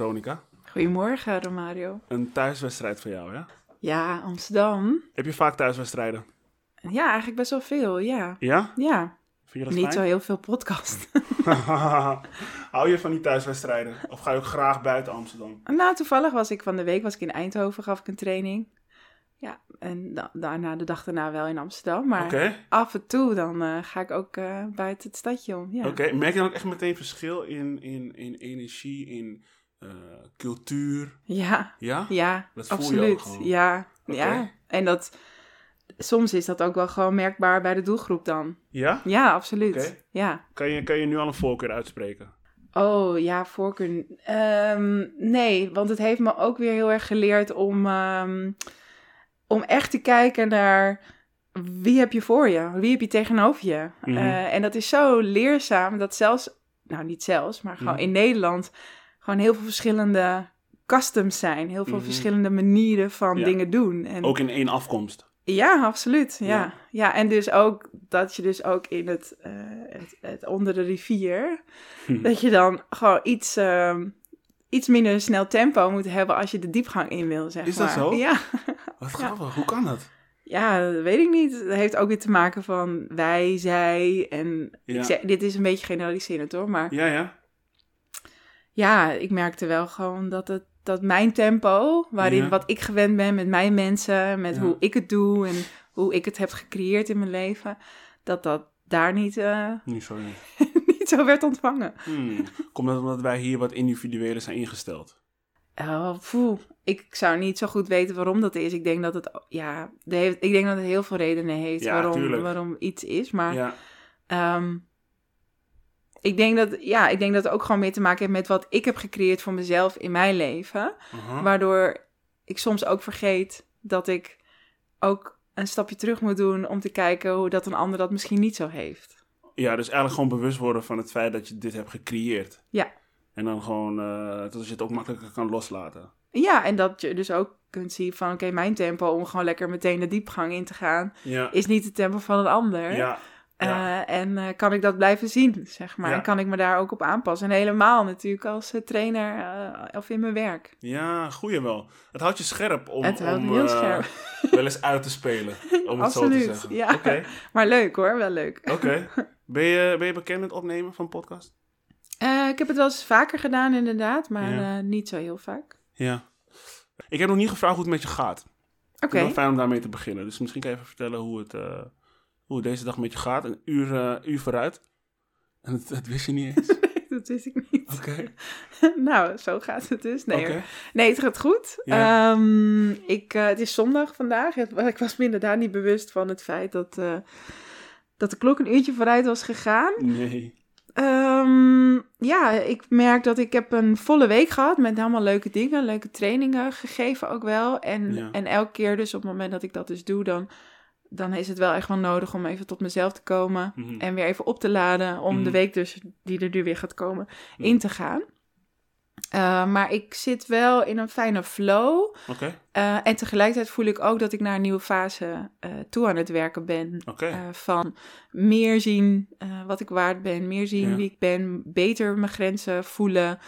Veronica. Goedemorgen, Romario. Een thuiswedstrijd voor jou, ja? Ja, Amsterdam. Heb je vaak thuiswedstrijden? Ja, eigenlijk best wel veel, ja. Ja? Ja, Vind je dat niet zo heel veel podcast. Hou je van die thuiswedstrijden? Of ga je ook graag buiten Amsterdam? nou, toevallig was ik van de week was ik in Eindhoven, gaf ik een training. Ja, en da- daarna, de dag daarna wel in Amsterdam. Maar af en toe dan eh, ga ik ook eh, buiten het stadje om, ja. Oké. Merk je dan ook echt meteen verschil in, in, in energie, in eh, cultuur? Ja, Ja? ja, Dat voel je absoluut. ook gewoon. Ja, ja. En dat, soms is dat ook wel gewoon merkbaar bij de doelgroep dan. Ja? Ja, absoluut. Ja. Kan je, kan je nu al een voorkeur uitspreken? Oh ja, voorkeur. Ehm, nee, want het heeft me ook weer heel erg geleerd om, ehm, om echt te kijken naar wie heb je voor je, wie heb je tegenover je. Mhm. Eh, en dat is zo leerzaam dat zelfs, nou niet zelfs, maar gewoon Mhm. in Nederland gewoon heel veel verschillende customs zijn, heel veel Mhm. verschillende manieren van Ja. dingen doen. En, Ook in één afkomst. ja, absoluut. Ja. Ja. Ja. en dus ook dat je dus ook in het, eh, het, het onder de rivier, Hm. dat je dan gewoon iets, ehm, iets minder snel tempo moet hebben als je de diepgang in wil, zeg Is dat maar. zo? Ja. Wat grappig. Hoe kan dat? ja, dat weet ik niet. Dat heeft ook weer te maken van wij, zij en Ja. ik zeg, dit is een beetje generaliserend hoor, maar Ja, ja. Ja, ik merkte wel gewoon dat het dat mijn tempo, waarin Ja. wat ik gewend ben met mijn mensen, met Ja. hoe ik het doe en hoe ik het heb gecreëerd in mijn leven, dat dat daar niet, eh, Nu, sorry. niet zo werd ontvangen. Hmm. Komt dat omdat wij hier wat individueler zijn ingesteld? Oh, poeh. Ik zou niet zo goed weten waarom dat is. Ik denk dat het, ja, de heeft, ik denk dat het heel veel redenen heeft Ja, waarom, tuurlijk. waarom iets is. Maar Ja. Ik, denk dat, ja, ik denk dat het ook gewoon mee te maken heeft met wat ik heb gecreëerd voor mezelf in mijn leven. Aha. Waardoor ik soms ook vergeet dat ik ook een stapje terug moet doen om te kijken hoe dat een ander dat misschien niet zo heeft. Ja, dus eigenlijk gewoon bewust worden van het feit dat je dit hebt gecreëerd. Ja. En dan gewoon, eh, dat je het ook makkelijker kan loslaten. Ja, en dat je dus ook kunt zien van oké, mijn tempo om gewoon lekker meteen de diepgang in te gaan, Ja. is niet het tempo van een ander. Ja. Ja. Eh, en eh, kan ik dat blijven zien, zeg maar. Ja. En kan ik me daar ook op aanpassen. En helemaal natuurlijk als eh, trainer of in mijn werk. ja, goeie wel. Het houdt je scherp om, Het houdt om heel scherp. wel eens uit te spelen. Om het zo te Absoluut, zeggen. ja. Oké, Maar leuk hoor, wel leuk. oké. Ben, je, ben je bekend met het opnemen van podcast? Ik heb het wel eens vaker gedaan inderdaad, maar Ja. niet zo heel vaak. Ja. Ik heb nog niet gevraagd hoe het met je gaat. Oké, wel fijn om daarmee te beginnen. Dus misschien kan je even vertellen hoe het, hoe deze dag met je gaat. Een uur, eh, uur vooruit. En het, het wist je niet eens. dat wist ik niet. Oké. nou, zo gaat het dus. Nee, nee het gaat goed. Ja. Ehm, ik, eh, het is zondag vandaag. Ik was me inderdaad niet bewust van het feit dat, eh, dat de klok een uurtje vooruit was gegaan. Nee. Ehm, ja, ik merk dat ik heb een volle week gehad met allemaal leuke dingen, leuke trainingen gegeven ook wel. En, Ja. en elke keer dus op het moment dat ik dat dus doe, dan, dan is het wel echt wel nodig om even tot mezelf te komen. Mhm. En weer even op te laden om Mhm. de week dus, die er nu weer gaat komen, Mhm. in te gaan. Eh, maar ik zit wel in een fijne flow. Eh, en tegelijkertijd voel ik ook dat ik naar een nieuwe fase eh, toe aan het werken ben. Van meer zien wat ik waard ben, meer zien Ja. wie ik ben, beter mijn grenzen voelen,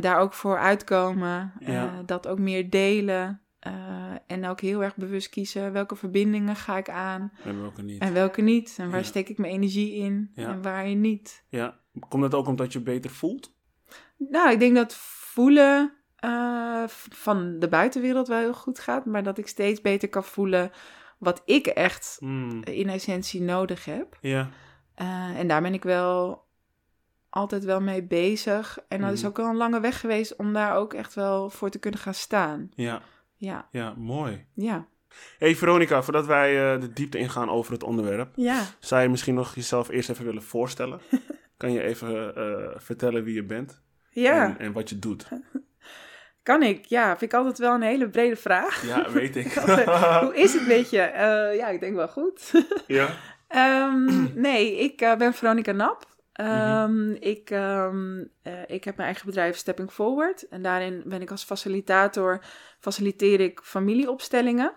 daar ook voor uitkomen, Ja. dat ook meer delen. Eh, en ook heel erg bewust kiezen welke verbindingen ga ik aan En welke niet. en welke niet. En waar Ja. steek ik mijn energie in Ja. en waar je niet. Ja. Komt dat ook omdat je beter voelt? Nou, ik denk dat voelen eh, van de buitenwereld wel heel goed gaat, maar dat ik steeds beter kan voelen wat ik echt Hmm. in essentie nodig heb. Ja. Eh, en daar ben ik wel altijd wel mee bezig. En dat is Mhm. ook wel een lange weg geweest om daar ook echt wel voor te kunnen gaan staan. Ja. Ja, Ja. Mooi. ja. Hey Veronica, voordat wij eh, de diepte ingaan over het onderwerp, Ja, zou je misschien nog jezelf eerst even willen voorstellen? kan je even eh, vertellen wie je bent ja. en, en wat je doet? kan ik. Ja, vind ik altijd wel een hele brede vraag. Ja, weet ik. Hoe is het met je? Eh, ja, ik denk wel goed. ja. Ehm, nee, ik ben Veronica Nap. Mhm. Ehm, ik, ehm, eh, ik heb mijn eigen bedrijf Stepping Forward. En daarin ben ik als facilitator, faciliteer ik familieopstellingen.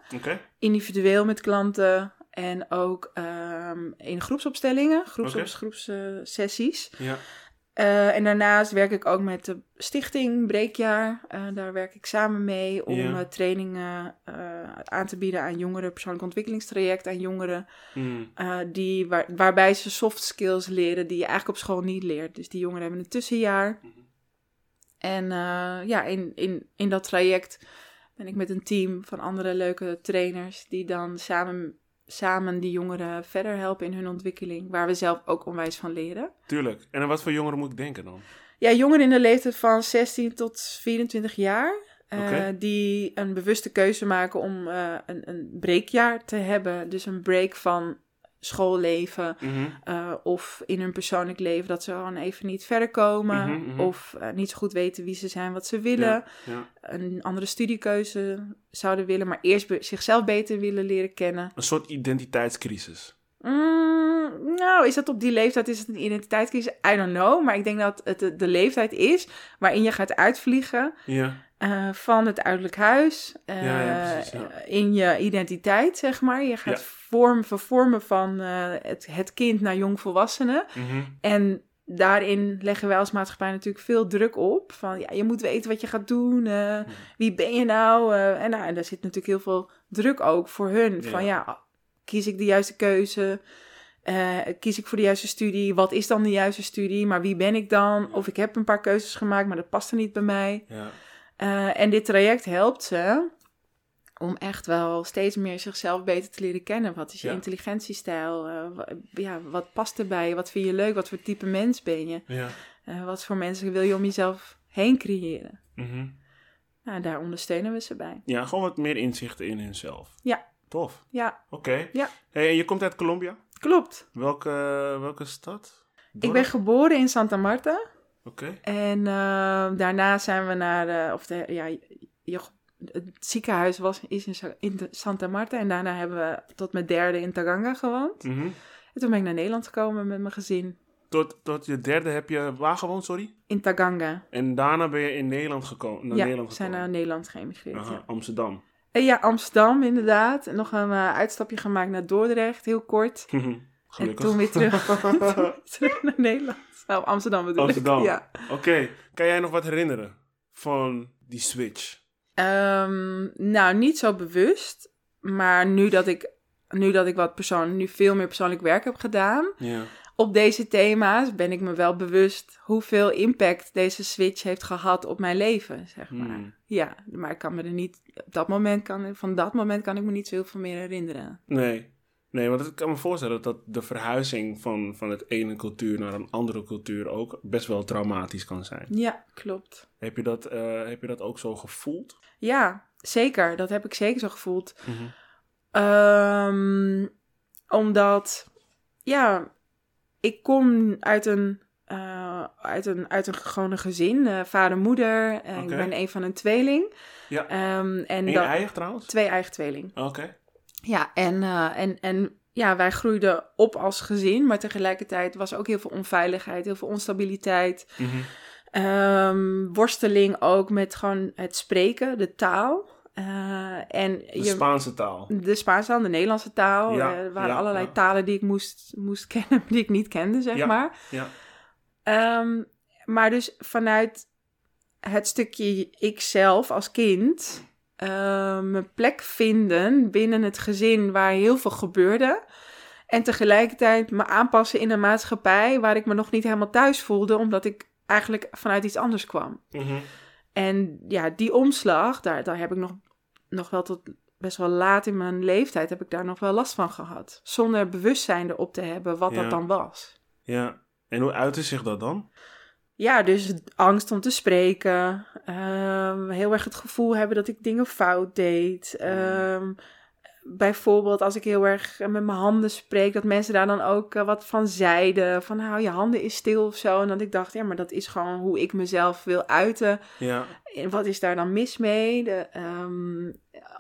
Individueel met klanten en ook ehm, in groepsopstellingen, groeps, Oké. groepssessies. Ja. Eh, en daarnaast werk ik ook met de stichting Breekjaar. Eh, daar werk ik samen mee om eh, trainingen aan te bieden aan jongeren, persoonlijk ontwikkelingstraject aan jongeren, Mm. die, waar, waarbij ze soft skills leren die je eigenlijk op school niet leert. Dus die jongeren hebben een tussenjaar. Mhm. En ja, in, in, in dat traject ben ik met een team van andere leuke trainers die dan samen, samen die jongeren verder helpen in hun ontwikkeling, waar we zelf ook onwijs van leren. Tuurlijk. En aan wat voor jongeren moet ik denken dan? Ja, jongeren in de leeftijd van 16 tot 24 jaar. eh. Die een bewuste keuze maken om eh, een, een breekjaar te hebben. Dus een break van schoolleven. Eh, of in hun persoonlijk leven dat ze gewoon even niet verder komen. Mhm, mhm. Of eh, niet zo goed weten wie ze zijn, wat ze willen. Ja, ja. Een andere studiekeuze zouden willen. Maar eerst be- zichzelf beter willen leren kennen. Een soort identiteitscrisis. Mm, nou, is dat op die leeftijd, is het een identiteitscrisis? I don't know. Maar ik denk dat het de, de leeftijd is waarin je gaat uitvliegen Ja. Eh, van het uiterlijk huis. eh, Ja, ja, precies, ja. In je identiteit, zeg maar. Je gaat vorm, vervormen van eh, het, het kind naar jongvolwassenen. Mhm. En daarin leggen wij als maatschappij natuurlijk veel druk op. Van ja, je moet weten wat je gaat doen. eh, wie ben je nou? En, nou? en daar zit natuurlijk heel veel druk ook voor hun. Van ja, kies ik de juiste keuze? Kies ik voor de juiste studie? Wat is dan de juiste studie? Maar wie ben ik dan? Of ik heb een paar keuzes gemaakt, maar dat past er niet bij mij. Ja. Eh, en dit traject helpt ze om echt wel steeds meer zichzelf beter te leren kennen. Wat is je Ja. intelligentiestijl? Eh, ja, wat past erbij? Wat vind je leuk? Wat voor type mens ben je? Ja. Eh, wat voor mensen wil je om jezelf heen creëren? Mhm. Nou, daar ondersteunen we ze bij. ja, gewoon wat meer inzichten in hunzelf. Ja. Tof. Ja, Oké. Ja. Hey, en je komt uit Colombia? klopt. Welke, welke stad? Ik ben geboren in Santa Marta. Oké. En eh, daarna zijn we naar, eh, of de, ja, het ziekenhuis was, is in, Santa Marta. En daarna hebben we tot mijn derde in Taganga gewoond. Mhm. En toen ben ik naar Nederland gekomen met mijn gezin. Tot, tot je derde heb je waar gewoond, sorry? In Taganga. En daarna ben je in Nederland gekomen. Naar ja, Nederland zijn naar Nederland geëmigreerd. Aha, Ja. Amsterdam. En ja, Amsterdam inderdaad. En nog een eh, uitstapje gemaakt naar Dordrecht, heel kort. Gelukkig. En toen weer terug, naar Nederland. Nou, Amsterdam bedoel Amsterdam. ik. Ja. Oké, kan jij nog wat herinneren van die switch? Ehm, nou, niet zo bewust. Maar nu dat ik, nu dat ik wat persoon, nu veel meer persoonlijk werk heb gedaan Ja. op deze thema's, ben ik me wel bewust hoeveel impact deze switch heeft gehad op mijn leven, zeg maar. Hmm. Ja, maar ik kan me er niet, op dat moment kan, van dat moment kan ik me niet zo heel veel meer herinneren. Nee. Nee, want ik kan me voorstellen dat de verhuizing van, van het ene cultuur naar een andere cultuur ook best wel traumatisch kan zijn. Ja, klopt. Heb je dat, eh, heb je dat ook zo gevoeld? Ja, zeker. Dat heb ik zeker zo gevoeld. Mhm. Ehm, omdat, ja, ik kom uit een, eh, uit een, uit een gewone gezin. eh, vader, moeder. Oké. Ik ben een van een tweeling. Ja. Ehm, en En dat- eigen trouwens? twee eigen tweeling. Oké. Ja, en, eh, en, en ja, wij groeiden op als gezin. Maar tegelijkertijd was er ook heel veel onveiligheid, heel veel onstabiliteit. Ehm, worsteling ook met gewoon het spreken, de taal. Eh, en De Spaanse taal. de Spaanse taal, de Nederlandse taal. Ja, Eh, er waren ja, allerlei ja. talen die ik moest, moest kennen, die ik niet kende, zeg maar. Ja. Ehm, maar dus vanuit het stukje ikzelf als kind, eh, mijn plek vinden binnen het gezin waar heel veel gebeurde. En tegelijkertijd me aanpassen in een maatschappij waar ik me nog niet helemaal thuis voelde, omdat ik eigenlijk vanuit iets anders kwam. Mhm. En ja, die omslag, daar, daar heb ik nog, nog wel tot best wel laat in mijn leeftijd, heb ik daar nog wel last van gehad. Zonder bewustzijn erop te hebben wat Ja. dat dan was. Ja. En hoe uitte zich dat dan? Ja, dus angst om te spreken. ehm, heel erg het gevoel hebben dat ik dingen fout deed. ehm, bijvoorbeeld als ik heel erg met mijn handen spreek, dat mensen daar dan ook eh, wat van zeiden. Van hou je handen eens stil of zo. En dat ik dacht, ja, maar dat is gewoon hoe ik mezelf wil uiten. Ja. En wat is daar dan mis mee? De ehm,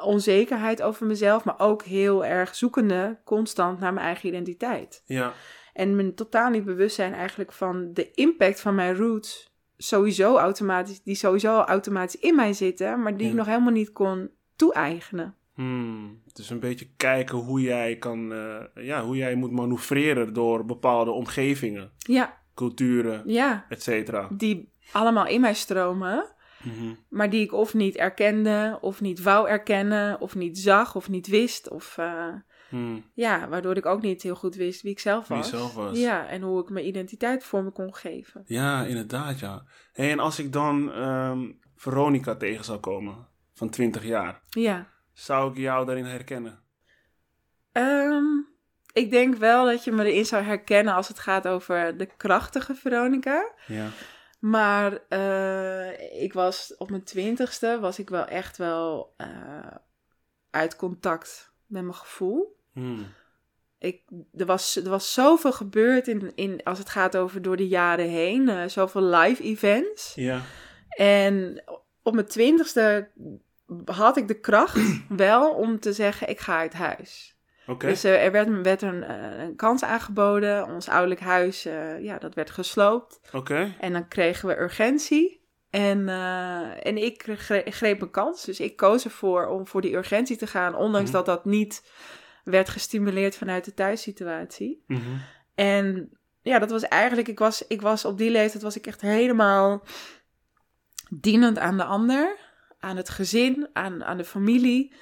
onzekerheid over mezelf, maar ook heel erg zoekende constant naar mijn eigen identiteit. Ja. En me totaal niet bewust zijn eigenlijk van de impact van mijn roots. Sowieso automatisch, die sowieso automatisch in mij zitten, maar die ik nog helemaal niet kon toe-eigenen. Hmm. Dus een beetje kijken hoe jij kan, eh, ja, hoe jij moet manoeuvreren door bepaalde omgevingen. Ja, culturen, Ja, et cetera. die allemaal in mij stromen. Mhm. Maar die ik of niet erkende, of niet wou erkennen, of niet zag, of niet wist. Of eh, Hmm. ja, waardoor ik ook niet heel goed wist wie ik zelf Wie was. zelf was. Ja, en hoe ik mijn identiteit voor me kon geven. Ja, inderdaad, ja. Hey, en als ik dan ehm, Veronica tegen zou komen, van 20 jaar, Ja. zou ik jou daarin herkennen? Ehm, ik denk wel dat je me erin zou herkennen als het gaat over de krachtige Veronica. Ja. Maar eh, ik was op mijn twintigste was ik wel echt wel eh, uit contact met mijn gevoel. Hmm. Ik, er, was, er was zoveel gebeurd in, in, als het gaat over door de jaren heen. eh, zoveel live events. Ja. En op mijn twintigste had ik de kracht wel om te zeggen, ik ga uit huis. Dus eh, er werd, werd een, eh, een kans aangeboden. Ons ouderlijk huis, ja, dat werd gesloopt. En dan kregen we urgentie. En, en ik gre- greep een kans. Dus ik koos ervoor om voor die urgentie te gaan. Ondanks Mhm. dat dat niet werd gestimuleerd vanuit de thuissituatie. Mhm. En ja, dat was eigenlijk... Ik was, ik was op die leeftijd was ik echt helemaal dienend aan de ander. Aan het gezin, aan, aan de familie.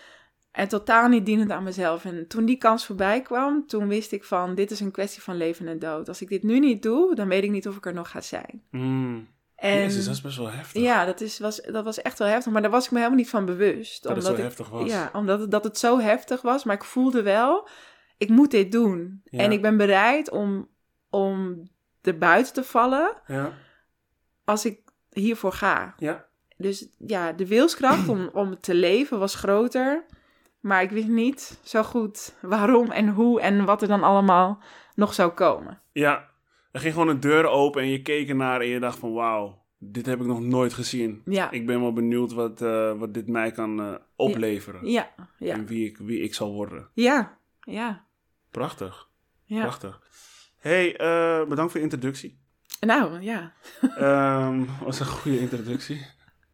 En totaal niet dienend aan mezelf. En toen die kans voorbij kwam, toen wist ik van... Dit is een kwestie van leven en dood. Als ik dit nu niet doe, dan weet ik niet of ik er nog ga zijn. Hmm. En Jezus, dat is best wel heftig. ja, dat, is, was, dat was echt wel heftig. Maar daar was ik me helemaal niet van bewust. Dat het zo ik, heftig was. Ja, omdat het, dat het zo heftig was. Maar ik voelde wel, ik moet dit doen. Ja. En ik ben bereid om, om er buiten te vallen Ja. als ik hiervoor ga. Ja. Dus ja, de wilskracht om, om te leven was groter. Maar ik wist niet zo goed waarom en hoe en wat er dan allemaal nog zou komen. Ja. Er ging gewoon een deur open en je keek ernaar en je dacht van wauw, dit heb ik nog nooit gezien. Ja, Ik ben wel benieuwd wat, eh, wat dit mij kan eh, opleveren. ja, ja, En wie ik, wie ik zal worden. ja, ja. Prachtig. ja. Prachtig. hey, eh, bedankt voor je introductie. Nou, ja. Ehm was een goede introductie.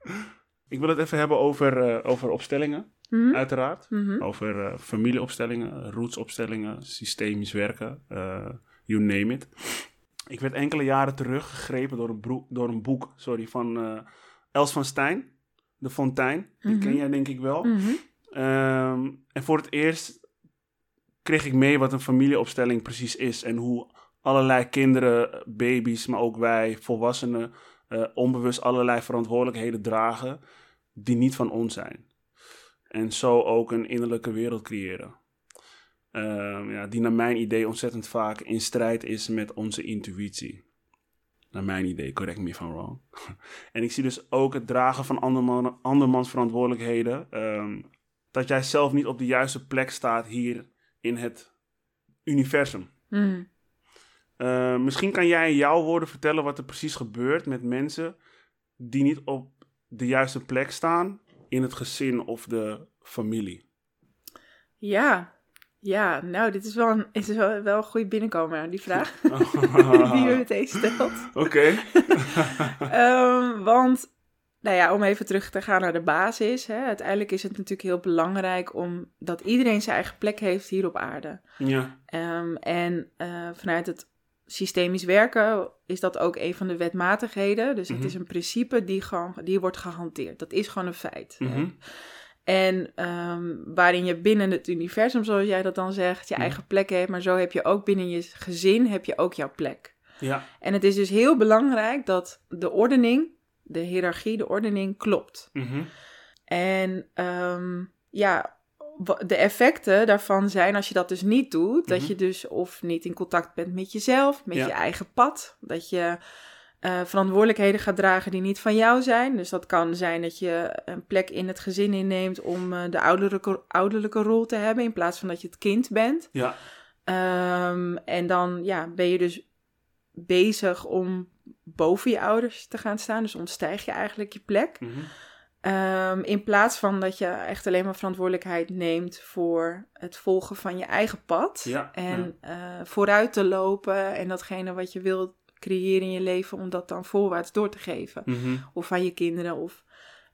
Ik wil het even hebben over, over opstellingen, Mhm. uiteraard. Mhm. Over familieopstellingen, rootsopstellingen, systemisch werken, you name it. Ik werd enkele jaren terug gegrepen door een, broek, door een boek sorry, van eh, Els van Stijn, De Fontein. Die Mhm. ken jij denk ik wel. Mhm. Ehm, en voor het eerst kreeg ik mee wat een familieopstelling precies is. En hoe allerlei kinderen, baby's, maar ook wij, volwassenen, eh, onbewust allerlei verantwoordelijkheden dragen die niet van ons zijn. En zo ook een innerlijke wereld creëren. Ehm, ja, die naar mijn idee ontzettend vaak in strijd is met onze intuïtie. Naar mijn idee, correct me if I'm wrong. en ik zie dus ook het dragen van anderman, andermans verantwoordelijkheden. ehm, dat jij zelf niet op de juiste plek staat hier in het universum. Mhm. Eh, misschien kan jij in jouw woorden vertellen wat er precies gebeurt met mensen die niet op de juiste plek staan in het gezin of de familie. Ja, ja, nou, dit is wel een, is wel, wel een goede binnenkomer, die vraag die je meteen stelt. Oké. Ehm, want, nou ja, om even terug te gaan naar de basis. Hè, uiteindelijk is het natuurlijk heel belangrijk om dat iedereen zijn eigen plek heeft hier op aarde. ja. Ehm, en eh, vanuit het systemisch werken is dat ook een van de wetmatigheden. Dus Mhm. het is een principe die, gewoon, die wordt gehanteerd. Dat is gewoon een feit. Mhm. En ehm, waarin je binnen het universum, zoals jij dat dan zegt, je eigen plek hebt. Maar zo heb je ook binnen je gezin heb je ook jouw plek. Ja. En het is dus heel belangrijk dat de ordening, de hiërarchie, de ordening klopt. Mhm. En ehm, ja, de effecten daarvan zijn als je dat dus niet doet, dat Mhm. je dus of niet in contact bent met jezelf, met Ja. je eigen pad, dat je eh, verantwoordelijkheden gaat dragen die niet van jou zijn. Dus dat kan zijn dat je een plek in het gezin inneemt om eh, de ouderlijke, ouderlijke rol te hebben in plaats van dat je het kind bent. Ja. Ehm, en dan ja, ben je dus bezig om boven je ouders te gaan staan. Dus ontstijg je eigenlijk je plek. Ehm, in plaats van dat je echt alleen maar verantwoordelijkheid neemt voor het volgen van je eigen pad. Ja, En eh, vooruit te lopen en datgene wat je wilt creëren in je leven, om dat dan voorwaarts door te geven. Mhm. Of aan je kinderen. Of...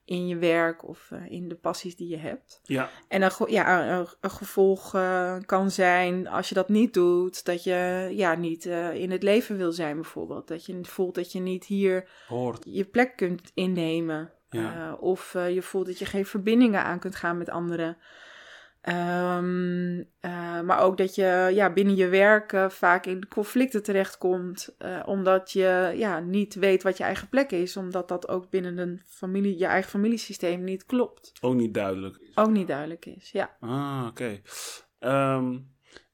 in je werk of eh, in de passies die je hebt. Ja, En een, ja, een, een gevolg eh, kan zijn als je dat niet doet, dat je ja, niet eh, in het leven wil zijn bijvoorbeeld. Dat je voelt dat je niet hier hoort. je plek kunt innemen. Ja. Of je voelt dat je geen verbindingen aan kunt gaan met anderen. Ehm, eh, maar ook dat je ja, binnen je werk eh, vaak in conflicten terechtkomt. eh, omdat je ja, niet weet wat je eigen plek is. Omdat dat ook binnen een familie, je eigen familiesysteem niet klopt. Ook niet duidelijk. Ook niet duidelijk is, ja. Ah, oké. Ehm,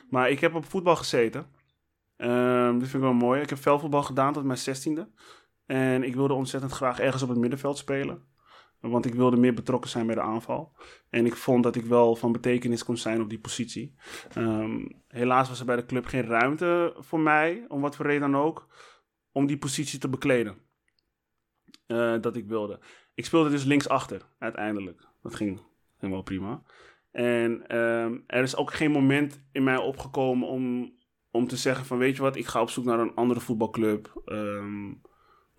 maar ik heb op voetbal gezeten. Ehm dat vind ik wel mooi. Ik heb veldvoetbal gedaan tot mijn zestiende. En ik wilde ontzettend graag ergens op het middenveld spelen. Want ik wilde meer betrokken zijn bij de aanval. En ik vond dat ik wel van betekenis kon zijn op die positie. Ehm, helaas was er bij de club geen ruimte voor mij, om wat voor reden dan ook, om die positie te bekleden. Eh, dat ik wilde. Ik speelde dus linksachter, uiteindelijk. Dat ging, wel prima. En ehm, er is ook geen moment in mij opgekomen om, om te zeggen van... weet je wat, ik ga op zoek naar een andere voetbalclub... ehm,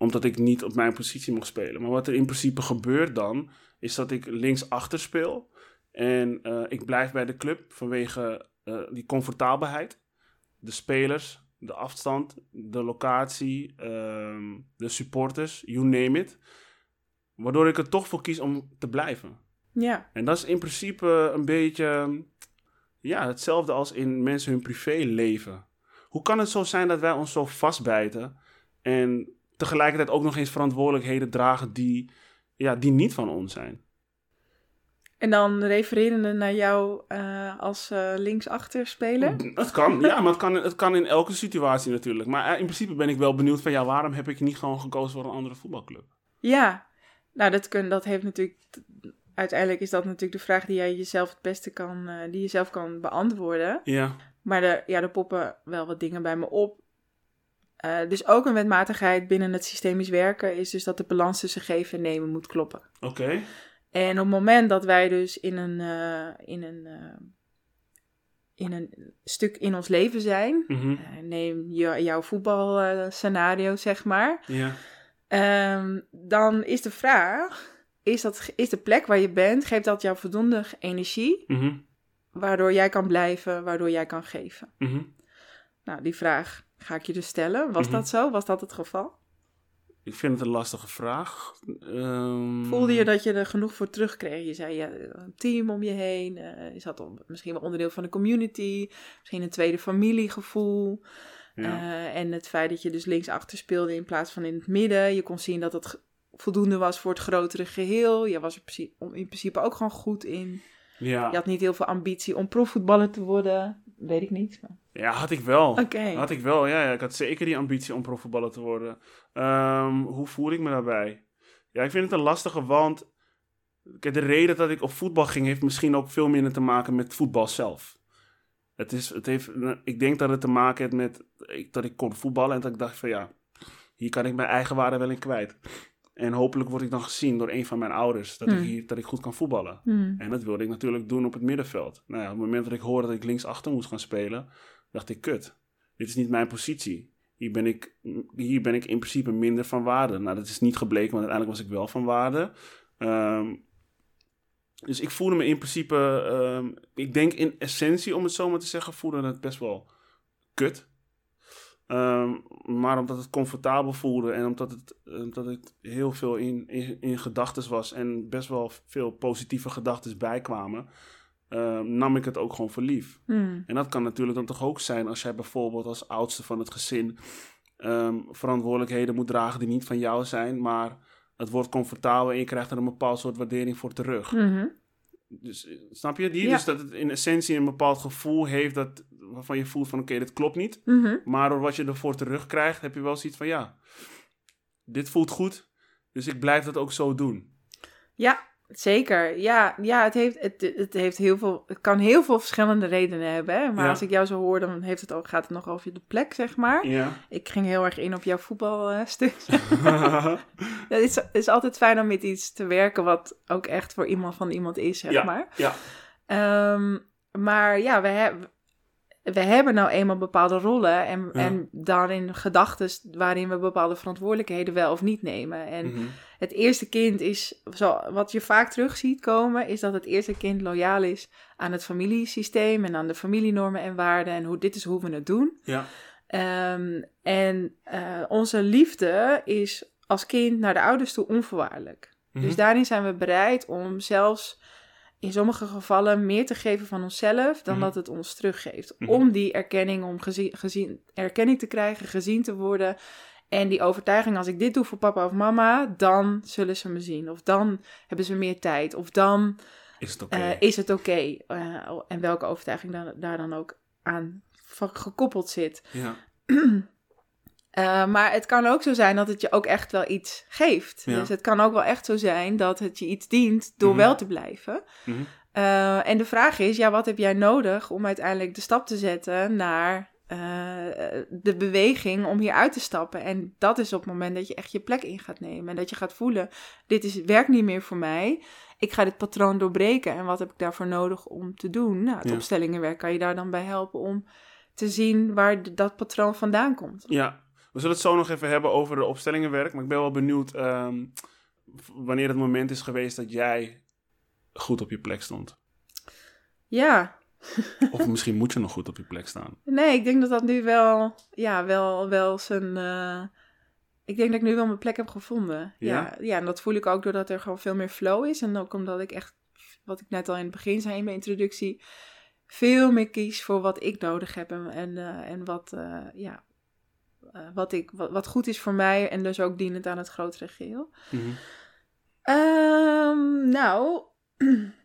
omdat ik niet op mijn positie mocht spelen. Maar wat er in principe gebeurt dan... is dat ik linksachter speel... en eh, ik blijf bij de club vanwege eh, die comfortabelheid. De spelers, de afstand, de locatie, ehm, de supporters, you name it. Waardoor ik er toch voor kies om te blijven. Ja, En dat is in principe een beetje ja, hetzelfde als in mensen hun privéleven. Hoe kan het zo zijn dat wij ons zo vastbijten en tegelijkertijd ook nog eens verantwoordelijkheden dragen die, ja, die niet van ons zijn? en dan refererende naar jou eh, als eh linksachter speler. Het kan, ja, maar het kan, het kan in elke situatie natuurlijk. Maar eh, in principe ben ik wel benieuwd van, ja, waarom heb ik niet gewoon gekozen voor een andere voetbalclub? Ja, nou dat, kun, dat heeft natuurlijk... Uiteindelijk is dat natuurlijk de vraag die jij jezelf het beste kan, die je zelf kan beantwoorden. Ja, Maar er, ja, er poppen wel wat dingen bij me op. Eh, dus ook een wetmatigheid binnen het systemisch werken is dus dat de balans tussen geven en nemen moet kloppen. oké. En op het moment dat wij dus in een, eh, in een, eh, in een stuk in ons leven zijn, Mhm. neem je, jouw voetbalscenario zeg maar, Ja, Ehm, dan is de vraag, is, dat, is de plek waar je bent, geeft dat jou voldoende energie, Mhm. waardoor jij kan blijven, waardoor jij kan geven? Mhm. Nou, die vraag ga ik je dus stellen. Was Mhm. dat zo? Was dat het geval? Ik vind het een lastige vraag. Ehm, Voelde je dat je er genoeg voor terugkreeg? Je zei, ja, een team om je heen. eh, je zat op, misschien wel onderdeel van de community. Misschien een tweede familiegevoel. Ja. Eh, en het feit dat je dus linksachter speelde in plaats van in het midden. Je kon zien dat het voldoende was voor het grotere geheel. Je was er in principe ook gewoon goed in. ja. Je had niet heel veel ambitie om profvoetballer te worden. Weet ik niet. maar- ja, had ik wel. Had ik wel, ja, ja. Ik had zeker die ambitie om profvoetballer te worden. Ehm, hoe voel ik me daarbij? Ja, ik vind het een lastige, want de reden dat ik op voetbal ging... heeft misschien ook veel minder te maken met voetbal zelf. Het is, het heeft, ik denk dat het te maken heeft met dat ik kon voetballen... en dat ik dacht van ja, hier kan ik mijn eigen waarde wel in kwijt. En hopelijk word ik dan gezien door een van mijn ouders... dat, Hmm. ik, hier, dat ik goed kan voetballen. Hmm. En dat wilde ik natuurlijk doen op het middenveld. Nou ja, op het moment dat ik hoorde dat ik linksachter moest gaan spelen, dacht ik, kut, dit is niet mijn positie. Hier ben ik, hier ben ik in principe minder van waarde. Nou, dat is niet gebleken, want uiteindelijk was ik wel van waarde. Ehm, dus ik voelde me in principe, ehm, ik denk in essentie, om het zo maar te zeggen, voelde het best wel kut. Ehm, maar omdat het comfortabel voelde en omdat, het, omdat ik heel veel in, in, in gedachten was en best wel veel positieve gedachten bijkwamen, ehm, nam ik het ook gewoon voor lief. Hmm. En dat kan natuurlijk dan toch ook zijn als jij bijvoorbeeld als oudste van het gezin ehm, verantwoordelijkheden moet dragen die niet van jou zijn, maar het wordt comfortabel en je krijgt er een bepaald soort waardering voor terug. Mhm. Dus, eh, snap je die? Ja. Dus dat het in essentie een bepaald gevoel heeft dat, waarvan je voelt van oké, dit klopt niet. Mhm. Maar door wat je ervoor terugkrijgt, heb je wel zoiets van ja, dit voelt goed, dus ik blijf dat ook zo doen. Ja, zeker. Ja, ja het, heeft, het, het, heeft heel veel, het kan heel veel verschillende redenen hebben. Hè? Maar Ja. als ik jou zo hoor, dan heeft het ook, gaat het nog over de plek, zeg maar. Ja. Ik ging heel erg in op jouw voetbalstuk. het, is, is altijd fijn om met iets te werken wat ook echt voor iemand van iemand is, zeg Ja. maar. ja. Ehm, maar ja, we, hebben we hebben nou eenmaal bepaalde rollen en, Ja. en daarin gedachten waarin we bepaalde verantwoordelijkheden wel of niet nemen. En Mhm. Het eerste kind is, zo, wat je vaak terug ziet komen, is dat het eerste kind loyaal is aan het familiesysteem en aan de familienormen en waarden en hoe dit is hoe we het doen. Ja. Ehm, en eh, onze liefde is als kind naar de ouders toe onvoorwaardelijk. Mhm. Dus daarin zijn we bereid om zelfs in sommige gevallen meer te geven van onszelf dan Mhm. dat het ons teruggeeft. Mhm. Om die erkenning, om gezien, gezien, erkenning te krijgen, gezien te worden. En die overtuiging, als ik dit doe voor papa of mama, dan zullen ze me zien. Of dan hebben ze meer tijd. Of dan Is het oké? is het oké. Eh, en welke overtuiging dan, daar dan ook aan gekoppeld zit. Ja. Eh, maar het kan ook zo zijn dat het je ook echt wel iets geeft. Ja. Dus het kan ook wel echt zo zijn dat het je iets dient door Mhm. wel te blijven. Mhm. Eh, en de vraag is, ja, wat heb jij nodig om uiteindelijk de stap te zetten naar eh, de beweging om hier uit te stappen? En dat is op het moment dat je echt je plek in gaat nemen en dat je gaat voelen, dit is, werkt niet meer voor mij. Ik ga dit patroon doorbreken en wat heb ik daarvoor nodig om te doen? Nou, het Ja. opstellingenwerk kan je daar dan bij helpen om te zien waar dat patroon vandaan komt. Ja, we zullen het zo nog even hebben over de opstellingenwerk. Maar ik ben wel benieuwd ehm, wanneer het moment is geweest dat jij goed op je plek stond. Ja, Of misschien moet je nog goed op je plek staan. Nee, ik denk dat dat nu wel, ja, wel, wel zijn. eh, ik denk dat ik nu wel mijn plek heb gevonden. Ja? Ja? ja, en dat voel ik ook doordat er gewoon veel meer flow is. En ook omdat ik echt, wat ik net al in het begin zei in mijn introductie, veel meer kies voor wat ik nodig heb en, en, eh, en wat, eh, ja, wat, ik, wat, wat goed is voor mij en dus ook dienend aan het grotere geheel. Mhm. Ehm, nou,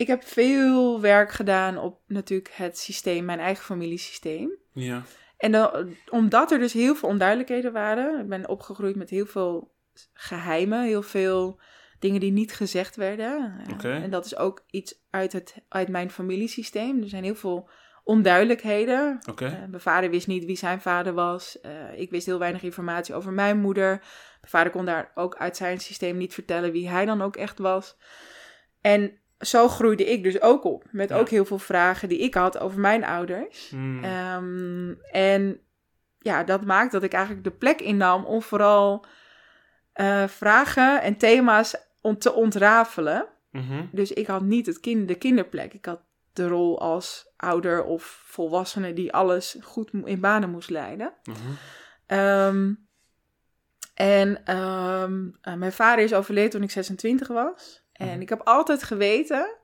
ik heb veel werk gedaan op natuurlijk het systeem, mijn eigen familiesysteem. Ja. En dan, omdat er dus heel veel onduidelijkheden waren, ik ben opgegroeid met heel veel geheimen, heel veel dingen die niet gezegd werden. Oké. En dat is ook iets uit, het, uit mijn familiesysteem. Er zijn heel veel onduidelijkheden. Oké. Eh, mijn vader wist niet wie zijn vader was. Eh, ik wist heel weinig informatie over mijn moeder. Mijn vader kon daar ook uit zijn systeem niet vertellen wie hij dan ook echt was. En zo groeide ik dus ook op. Met Ja. ook heel veel vragen die ik had over mijn ouders. Hmm. Ehm, en ja, dat maakt dat ik eigenlijk de plek innam om vooral eh, vragen en thema's om te ontrafelen. Mhm. Dus ik had niet het kind, de kinderplek. Ik had de rol als ouder of volwassene die alles goed in banen moest leiden. Mhm. Ehm, en ehm, eh, mijn vader is overleden toen ik 26 was. En Mhm. ik heb altijd geweten,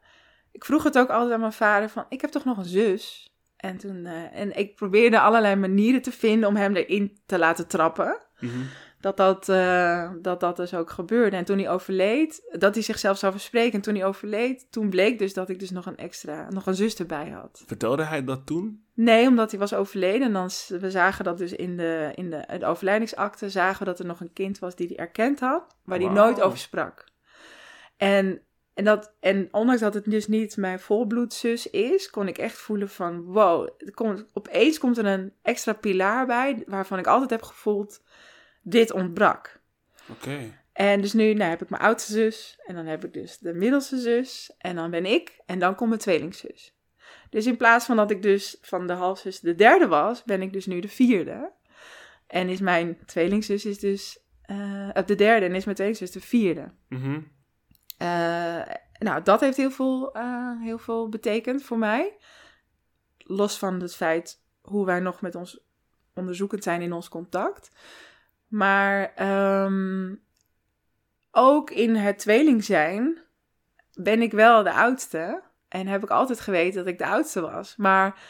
ik vroeg het ook altijd aan mijn vader van, ik heb toch nog een zus? En, toen, eh, en ik probeerde allerlei manieren te vinden om hem erin te laten trappen. Mhm. Dat dat, eh, dat dat dus ook gebeurde. En toen hij overleed, dat hij zichzelf zou verspreken. En toen hij overleed, toen bleek dus dat ik dus nog een extra, nog een zus erbij had. Vertelde hij dat toen? Nee, omdat hij was overleden. En dan, we zagen dat dus in de, in de, de overlijdingsakte, zagen we dat er nog een kind was die hij erkend had, waar hij Wauw. nooit over sprak. En, en, dat, en ondanks dat het dus niet mijn volbloedzus is, kon ik echt voelen van, wow, er komt, opeens komt er een extra pilaar bij, waarvan ik altijd heb gevoeld, dit ontbrak. Oké. En dus nu nou, heb ik mijn oudste zus. En dan heb ik dus de middelste zus. En dan ben ik. En dan komt mijn tweelingzus. Dus in plaats van dat ik dus van de halfzus de derde was, ben ik dus nu de vierde. En is mijn tweelingzus is dus op de derde en is mijn tweelingzus de vierde. Mhm. Eh, nou, dat heeft heel veel, eh, heel veel betekend voor mij. Los van het feit hoe wij nog met ons onderzoekend zijn in ons contact. Maar ehm, ook in het tweeling zijn ben ik wel de oudste. En heb ik altijd geweten dat ik de oudste was. Maar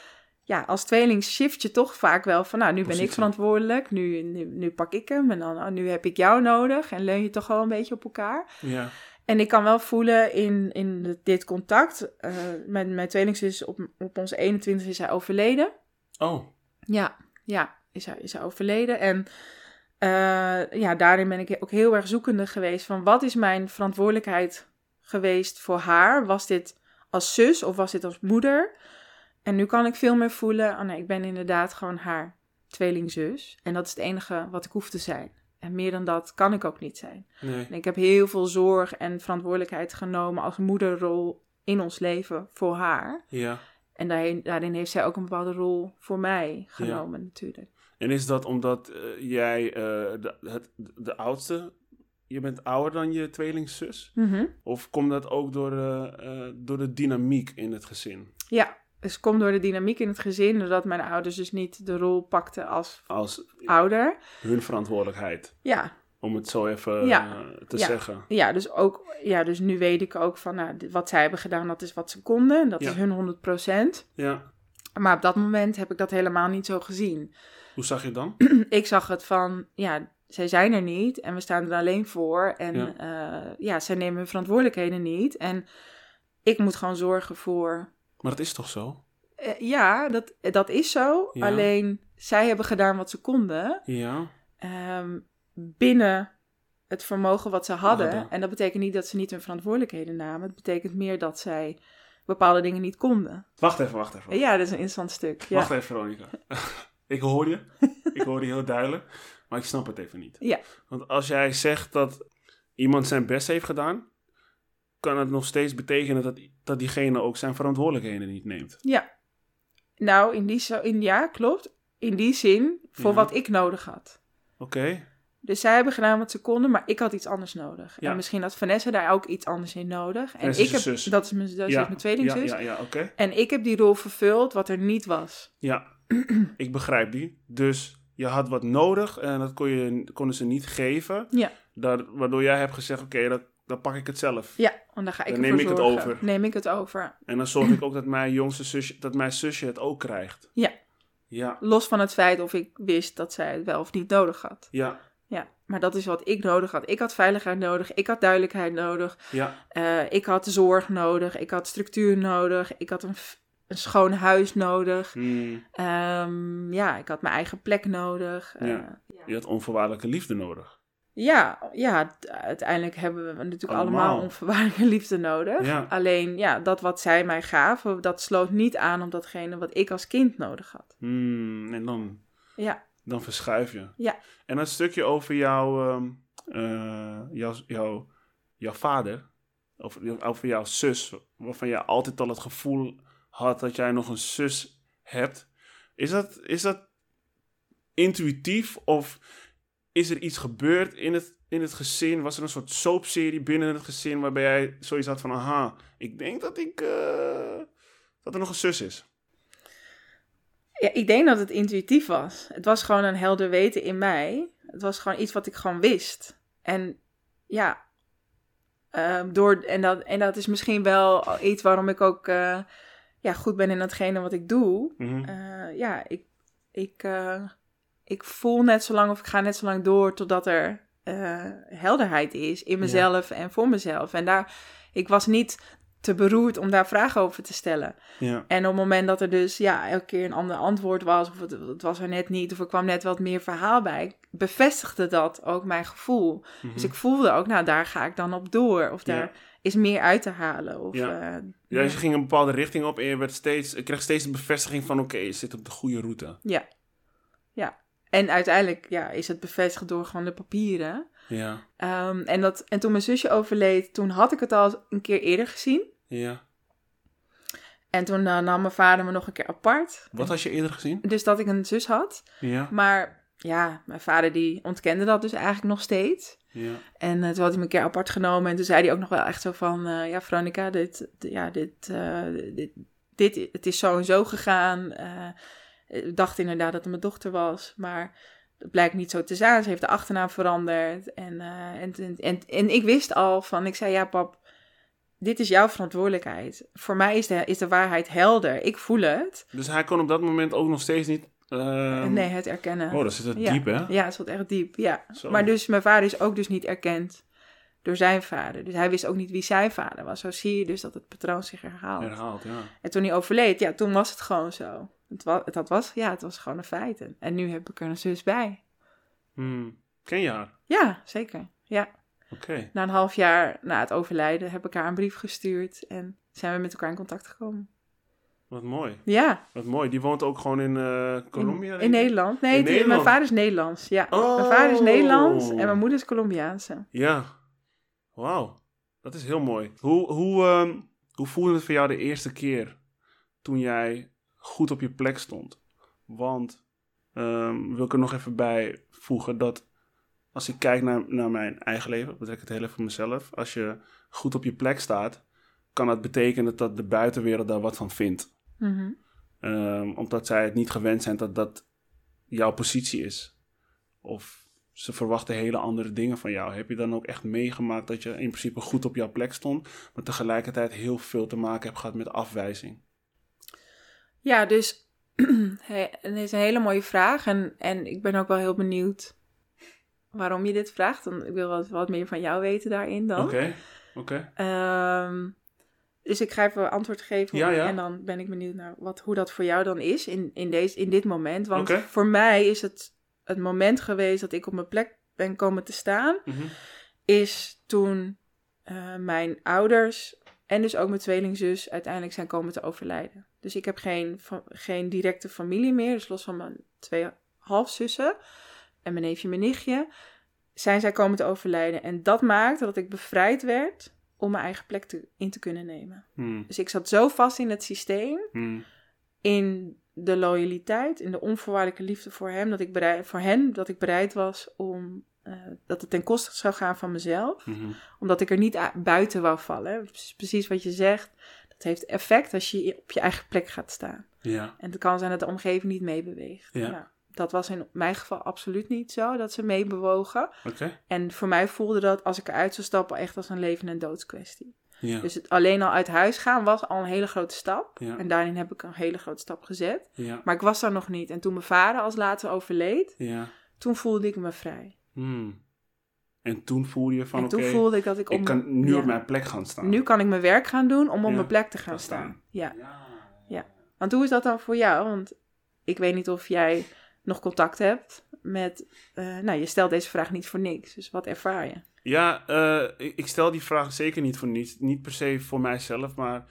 ja, als tweeling shift je toch vaak wel van... nou, nu ben ik verantwoordelijk, nu, nu, nu pak ik hem... en dan oh, nu heb ik jou nodig en leun je toch wel een beetje op elkaar. Ja. En ik kan wel voelen in, in dit contact... eh mijn, mijn tweelingzus op, op onze 21 is hij overleden. Oh. Ja, ja, is hij, is hij overleden. En eh, ja, daarin ben ik ook heel erg zoekende geweest van wat is mijn verantwoordelijkheid geweest voor haar? Was dit als zus of was dit als moeder? En nu kan ik veel meer voelen, oh nee, ik ben inderdaad gewoon haar tweelingzus. En dat is het enige wat ik hoef te zijn. En meer dan dat kan ik ook niet zijn. Nee. En ik heb heel veel zorg en verantwoordelijkheid genomen als moederrol in ons leven voor haar. Ja. En daarin, daarin heeft zij ook een bepaalde rol voor mij genomen, natuurlijk. En is dat omdat eh, jij eh, de, het, de oudste je bent ouder dan je tweelingzus? Mhm. Of komt dat ook door, eh, door de dynamiek in het gezin? Ja, dus komt door de dynamiek in het gezin, doordat mijn ouders dus niet de rol pakten als Als ouder. hun verantwoordelijkheid, Ja, om het zo even Ja. eh, te Ja. zeggen. ja, dus ook, ja, dus nu weet ik ook van, nou, wat zij hebben gedaan, dat is wat ze konden. en Dat Ja. is hun 100%. Ja. Maar op dat moment heb ik dat helemaal niet zo gezien. Hoe zag je het dan? ik zag het van, ja, zij zijn er niet en we staan er alleen voor. En Ja. ja, ja zij nemen hun verantwoordelijkheden niet. En ik moet gewoon zorgen voor. Maar dat is toch zo? Eh, ja, dat, dat is zo. Ja. Alleen zij hebben gedaan wat ze konden Ja. ehm, binnen het vermogen wat ze hadden. Hadden. En dat betekent niet dat ze niet hun verantwoordelijkheden namen. Het betekent meer dat zij bepaalde dingen niet konden. Wacht even, wacht even. Ja, dat is een interessant stuk. Ja. Wacht even, Veronica. ik hoor je. Ik hoor je heel duidelijk. Maar ik snap het even niet. Ja. Want als jij zegt dat iemand zijn best heeft gedaan, kan het nog steeds betekenen dat, dat diegene ook zijn verantwoordelijkheden niet neemt. Ja. Nou, in die zo, in, ja, klopt. In die zin, voor Ja. wat ik nodig had. Oké. Dus zij hebben gedaan wat ze konden, maar ik had iets anders nodig. Ja. En misschien had Vanessa daar ook iets anders in nodig. En Vanessa ik heb, zus. dat is mijn, dat is ja. mijn tweelingzus. Ja, ja, ja oké. En ik heb die rol vervuld wat er niet was. Ja, ik begrijp die. Dus je had wat nodig en dat kon je, konden ze niet geven. Ja. Daar, waardoor jij hebt gezegd, oké, dat dan pak ik het zelf. Ja, want dan ga ik Dan neem ik het over. Neem ik het over. En dan zorg ik ook dat mijn jongste zusje, dat mijn zusje het ook krijgt. Ja. Ja, Los van het feit of ik wist dat zij het wel of niet nodig had. ja, Ja, maar dat is wat ik nodig had. Ik had veiligheid nodig. Ik had duidelijkheid nodig. ja, Eh, ik had zorg nodig. Ik had structuur nodig. Ik had een, een schoon huis nodig. Hmm, Ehm, ja, ik had mijn eigen plek nodig. Eh, Ja. je had onvoorwaardelijke liefde nodig. Ja, ja, uiteindelijk hebben we natuurlijk allemaal, Allemaal. onvoorwaardelijke liefde nodig. Ja. Alleen, ja, dat wat zij mij gaven, dat sloot niet aan op datgene wat ik als kind nodig had. Hmm, en dan, Ja, dan verschuif je. Ja. En een stukje over jouw, ehm, eh, jouw, jouw, jouw vader, of over jouw zus, waarvan jij altijd al het gevoel had dat jij nog een zus hebt. Is dat, is dat intuïtief of is er iets gebeurd in het, in het gezin? Was er een soort soapserie binnen het gezin waarbij jij zoiets had van, aha, ik denk dat ik, eh, dat er nog een zus is. Ja, ik denk dat het intuïtief was. Het was gewoon een helder weten in mij. Het was gewoon iets wat ik gewoon wist. En ja, ehm, door, en, dat, en dat is misschien wel iets waarom ik ook eh, ja, goed ben in datgene wat ik doe. Mhm. Eh, ja, ik, ik, ik voel net zo lang of ik ga net zo lang door totdat er eh, helderheid is in mezelf en voor mezelf. En daar, ik was niet te beroerd om daar vragen over te stellen. Ja, En op het moment dat er dus ja, elke keer een ander antwoord was, of het, het was er net niet, of er kwam net wat meer verhaal bij, bevestigde dat ook mijn gevoel. mhm. Dus ik voelde ook, nou daar ga ik dan op door, of daar Ja. is meer uit te halen. Of, Ja. eh, Ja, dus je ging een bepaalde richting op en je, werd steeds, je kreeg steeds een bevestiging van... oké, je zit op de goede route. ja. ja. En uiteindelijk ja, is het bevestigd door gewoon de papieren. Ja, Ehm, en, dat, en toen mijn zusje overleed, toen had ik het al een keer eerder gezien. ja. En toen eh, nam mijn vader me nog een keer apart. Wat had je eerder gezien? Dus dat ik een zus had. Ja, Maar ja, mijn vader die ontkende dat dus eigenlijk nog steeds. ja, En eh, toen had hij me een keer apart genomen. En toen zei hij ook nog wel echt zo van... eh, ja, Veronica, dit, ja, dit, dit, dit, het is zo en zo gegaan. Eh, ik dacht inderdaad dat het mijn dochter was. Maar dat blijkt niet zo te zijn. Ze heeft de achternaam veranderd. En, eh, en, en, en, en ik wist al van... Ik zei, ja pap, dit is jouw verantwoordelijkheid. Voor mij is de, is de waarheid helder. Ik voel het. Dus hij kon op dat moment ook nog steeds niet... ehm, nee, het erkennen. Oh, dat zit het Ja. diep, hè? Ja, het zat echt diep, ja. Zo. Maar dus mijn vader is ook dus niet erkend door zijn vader. Dus hij wist ook niet wie zijn vader was. Zo zie je dus dat het patroon zich herhaalt. Herhaald, ja. En toen hij overleed, ja, toen was het gewoon zo. Het was, dat was, ja, het was gewoon een feit. En nu heb ik er een zus bij. Hmm. Ken je haar? Ja, zeker. Ja. Oké. Na een half jaar na het overlijden heb ik haar een brief gestuurd en zijn we met elkaar in contact gekomen. Wat mooi. Ja, Wat mooi. Die woont ook gewoon in in, Colombia? in? Nederland. Nee, In die- Nederland? mijn vader is Nederlands. Ja, Oh. mijn vader is Nederlands en mijn moeder is Colombiaanse. Ja. Wauw. Dat is heel mooi. Hoe, hoe, ehm, hoe voelde het voor jou de eerste keer toen jij goed op je plek stond? Want, ehm, wil ik er nog even bij voegen dat als ik kijk naar, naar mijn eigen leven, betrek het heel even voor mezelf. Als je goed op je plek staat, kan dat betekenen dat de buitenwereld daar wat van vindt. Mhm. Ehm, omdat zij het niet gewend zijn dat dat jouw positie is. Of ze verwachten hele andere dingen van jou. Heb je dan ook echt meegemaakt dat je in principe goed op jouw plek stond, maar tegelijkertijd heel veel te maken hebt gehad met afwijzing? Ja, dus het is een hele mooie vraag. En, en ik ben ook wel heel benieuwd waarom je dit vraagt. Dan, ik wil wat, wat meer van jou weten daarin dan. Oké, oké. Ehm, dus ik ga even antwoord geven. Ja, ja. En dan ben ik benieuwd naar wat, hoe dat voor jou dan is in, in, deze, in dit moment. Want voor mij is het het moment geweest dat ik op mijn plek ben komen te staan. Mhm. Is toen eh, mijn ouders en dus ook mijn tweelingzus uiteindelijk zijn komen te overlijden. Dus ik heb geen, geen directe familie meer. Dus los van mijn twee halfzussen en mijn neefje en mijn nichtje. Zijn zij komen te overlijden. En dat maakte dat ik bevrijd werd om mijn eigen plek te, in te kunnen nemen. Hmm, Dus ik zat zo vast in het systeem, hmm, in de loyaliteit, in de onvoorwaardelijke liefde voor hem, dat ik bereid, voor hen, dat ik bereid was om eh, dat het ten koste zou gaan van mezelf, mhm. omdat ik er niet buiten wou vallen. Precies wat je zegt, dat heeft effect als je op je eigen plek gaat staan. Ja, En het kan zijn dat de omgeving niet meebeweegt. Ja. Nou, dat was in mijn geval absoluut niet zo, dat ze meebewogen. En voor mij voelde dat, als ik eruit zou stappen, echt als een leven- en doodskwestie. Ja, Dus het alleen al uit huis gaan was al een hele grote stap. Ja. En daarin heb ik een hele grote stap gezet. ja, Maar ik was daar nog niet. En toen mijn vader als later overleed, ja. toen voelde ik me vrij. Hmm. En toen voelde je van, en oké, toen voelde ik dat ik, om ik kan nu ja. op mijn plek gaan staan. Nu kan ik mijn werk gaan doen om op Ja, mijn plek te gaan staan. staan. Ja. Ja, Ja. Want hoe is dat dan voor jou? Want ik weet niet of jij nog contact hebt met... eh, nou, je stelt deze vraag niet voor niks. Dus wat ervaar je? Ja, eh, ik, ik stel die vraag zeker niet voor niets. Niet per se voor mijzelf, maar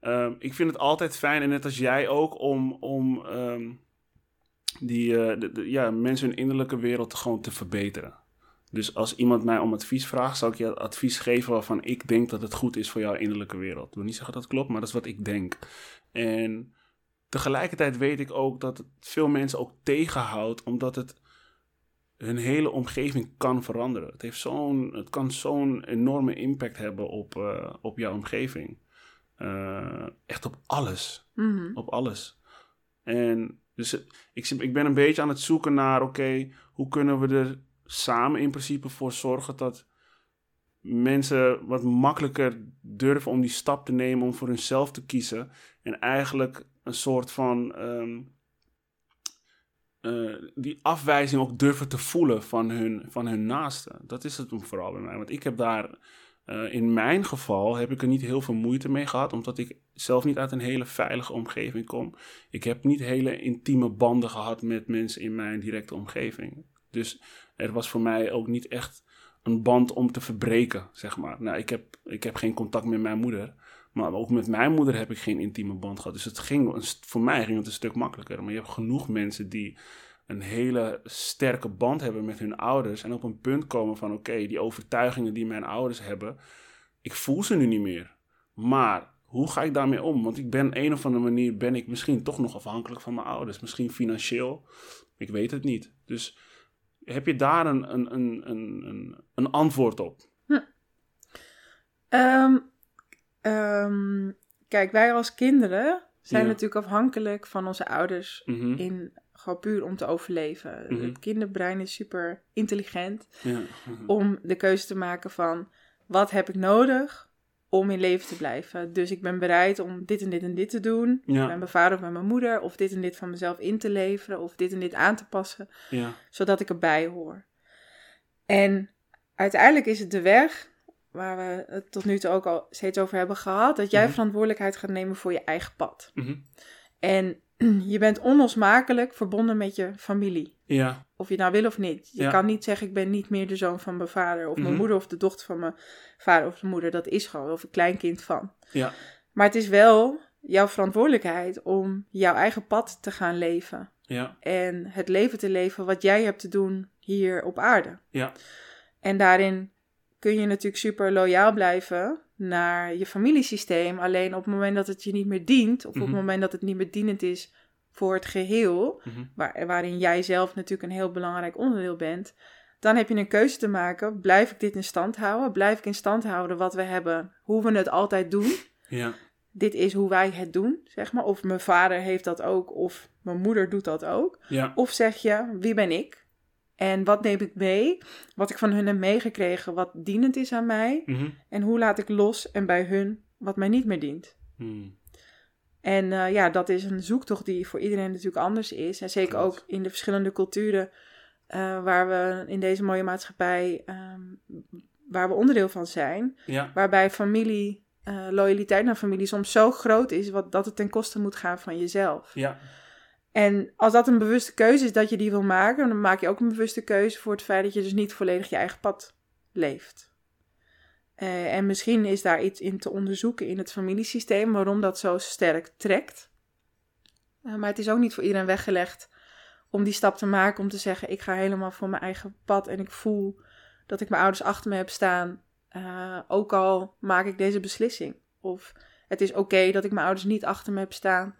ehm, ik vind het altijd fijn, en net als jij ook, om, om ehm, die, eh, de, de- ja, mensen hun innerlijke wereld gewoon te verbeteren. Dus als iemand mij om advies vraagt, zal ik je advies geven waarvan ik denk dat het goed is voor jouw innerlijke wereld. Ik wil niet zeggen dat het klopt, maar dat is wat ik denk. En tegelijkertijd weet ik ook dat het veel mensen ook tegenhoudt, omdat het hun hele omgeving kan veranderen. Het, heeft zo'n, het kan zo'n enorme impact hebben op, eh, op jouw omgeving. Eh, echt op alles. Mhm. Op alles. En dus ik, ik ben een beetje aan het zoeken naar, oké, hoe kunnen we er samen in principe voor zorgen dat mensen wat makkelijker durven om die stap te nemen om voor hunzelf te kiezen. En eigenlijk een soort van ehm, eh, die afwijzing ook durven te voelen van hun, van hun naasten. Dat is het vooral bij mij. Want ik heb daar, eh, in mijn geval, heb ik er niet heel veel moeite mee gehad. Omdat ik zelf niet uit een hele veilige omgeving kom. Ik heb niet hele intieme banden gehad met mensen in mijn directe omgeving. Dus er was voor mij ook niet echt een band om te verbreken, zeg maar. Nou, ik heb, ik heb geen contact met mijn moeder. Maar ook met mijn moeder heb ik geen intieme band gehad. Dus het ging, voor mij ging het een stuk makkelijker. Maar je hebt genoeg mensen die een hele sterke band hebben met hun ouders. En op een punt komen van, oké, die overtuigingen die mijn ouders hebben, ik voel ze nu niet meer. Maar hoe ga ik daarmee om? Want ik ben een of andere manier, ben ik misschien toch nog afhankelijk van mijn ouders. Misschien financieel, ik weet het niet. Dus heb je daar een, een, een, een, een, een antwoord op? Ehm, ehm, kijk, wij als kinderen zijn Ja. natuurlijk afhankelijk van onze ouders Mhm. in gewoon puur om te overleven. Mhm. Het kinderbrein is super intelligent Ja. Om de keuze te maken van wat heb ik nodig om in leven te blijven. Dus ik ben bereid om dit en dit en dit te doen. Ja. Met mijn vader of met mijn moeder. Of dit en dit van mezelf in te leveren. Of dit en dit aan te passen. ja. Zodat ik erbij hoor. En uiteindelijk is het de weg waar we het tot nu toe ook al steeds over hebben gehad. Dat jij Mhm. verantwoordelijkheid gaat nemen voor je eigen pad. Mhm. En je bent onlosmakelijk verbonden met je familie. Ja. Of je nou wil of niet. Je Ja. kan niet zeggen, ik ben niet meer de zoon van mijn vader. Of mijn Mhm. moeder of de dochter van mijn vader of mijn moeder. Dat is gewoon. Of een kleinkind van. Ja. Maar het is wel jouw verantwoordelijkheid om jouw eigen pad te gaan leven. Ja. En het leven te leven wat jij hebt te doen hier op aarde. Ja. En daarin kun je natuurlijk super loyaal blijven naar je familiesysteem. Alleen op het moment dat het je niet meer dient, of op Mhm. het moment dat het niet meer dienend is voor het geheel, Mhm. waar, waarin jij zelf natuurlijk een heel belangrijk onderdeel bent, Dan heb je een keuze te maken. Blijf ik dit in stand houden? Blijf ik in stand houden wat we hebben, hoe we het altijd doen? Ja. Dit is hoe wij het doen, zeg maar. Of mijn vader heeft dat ook, of mijn moeder doet dat ook. Ja. Of zeg je, wie ben ik? En wat neem ik mee? Wat ik van hun heb meegekregen, wat dienend is aan mij? Mhm. En hoe laat ik los en bij hun wat mij niet meer dient? Hmm. En eh, ja, dat is een zoektocht die voor iedereen natuurlijk anders is. En zeker ook in de verschillende culturen eh, waar we in deze mooie maatschappij, ehm, waar we onderdeel van zijn. Ja. Waarbij familie, eh, loyaliteit naar familie soms zo groot is wat, dat het ten koste moet gaan van jezelf. Ja. En als dat een bewuste keuze is dat je die wil maken, dan maak je ook een bewuste keuze voor het feit dat je dus niet volledig je eigen pad leeft. Eh, en misschien is daar iets in te onderzoeken in het familiesysteem, waarom dat zo sterk trekt. Eh, maar het is ook niet voor iedereen weggelegd om die stap te maken, om te zeggen: ik ga helemaal voor mijn eigen pad en ik voel dat ik mijn ouders achter me heb staan, eh, ook al maak ik deze beslissing. Of het is oké dat ik mijn ouders niet achter me heb staan,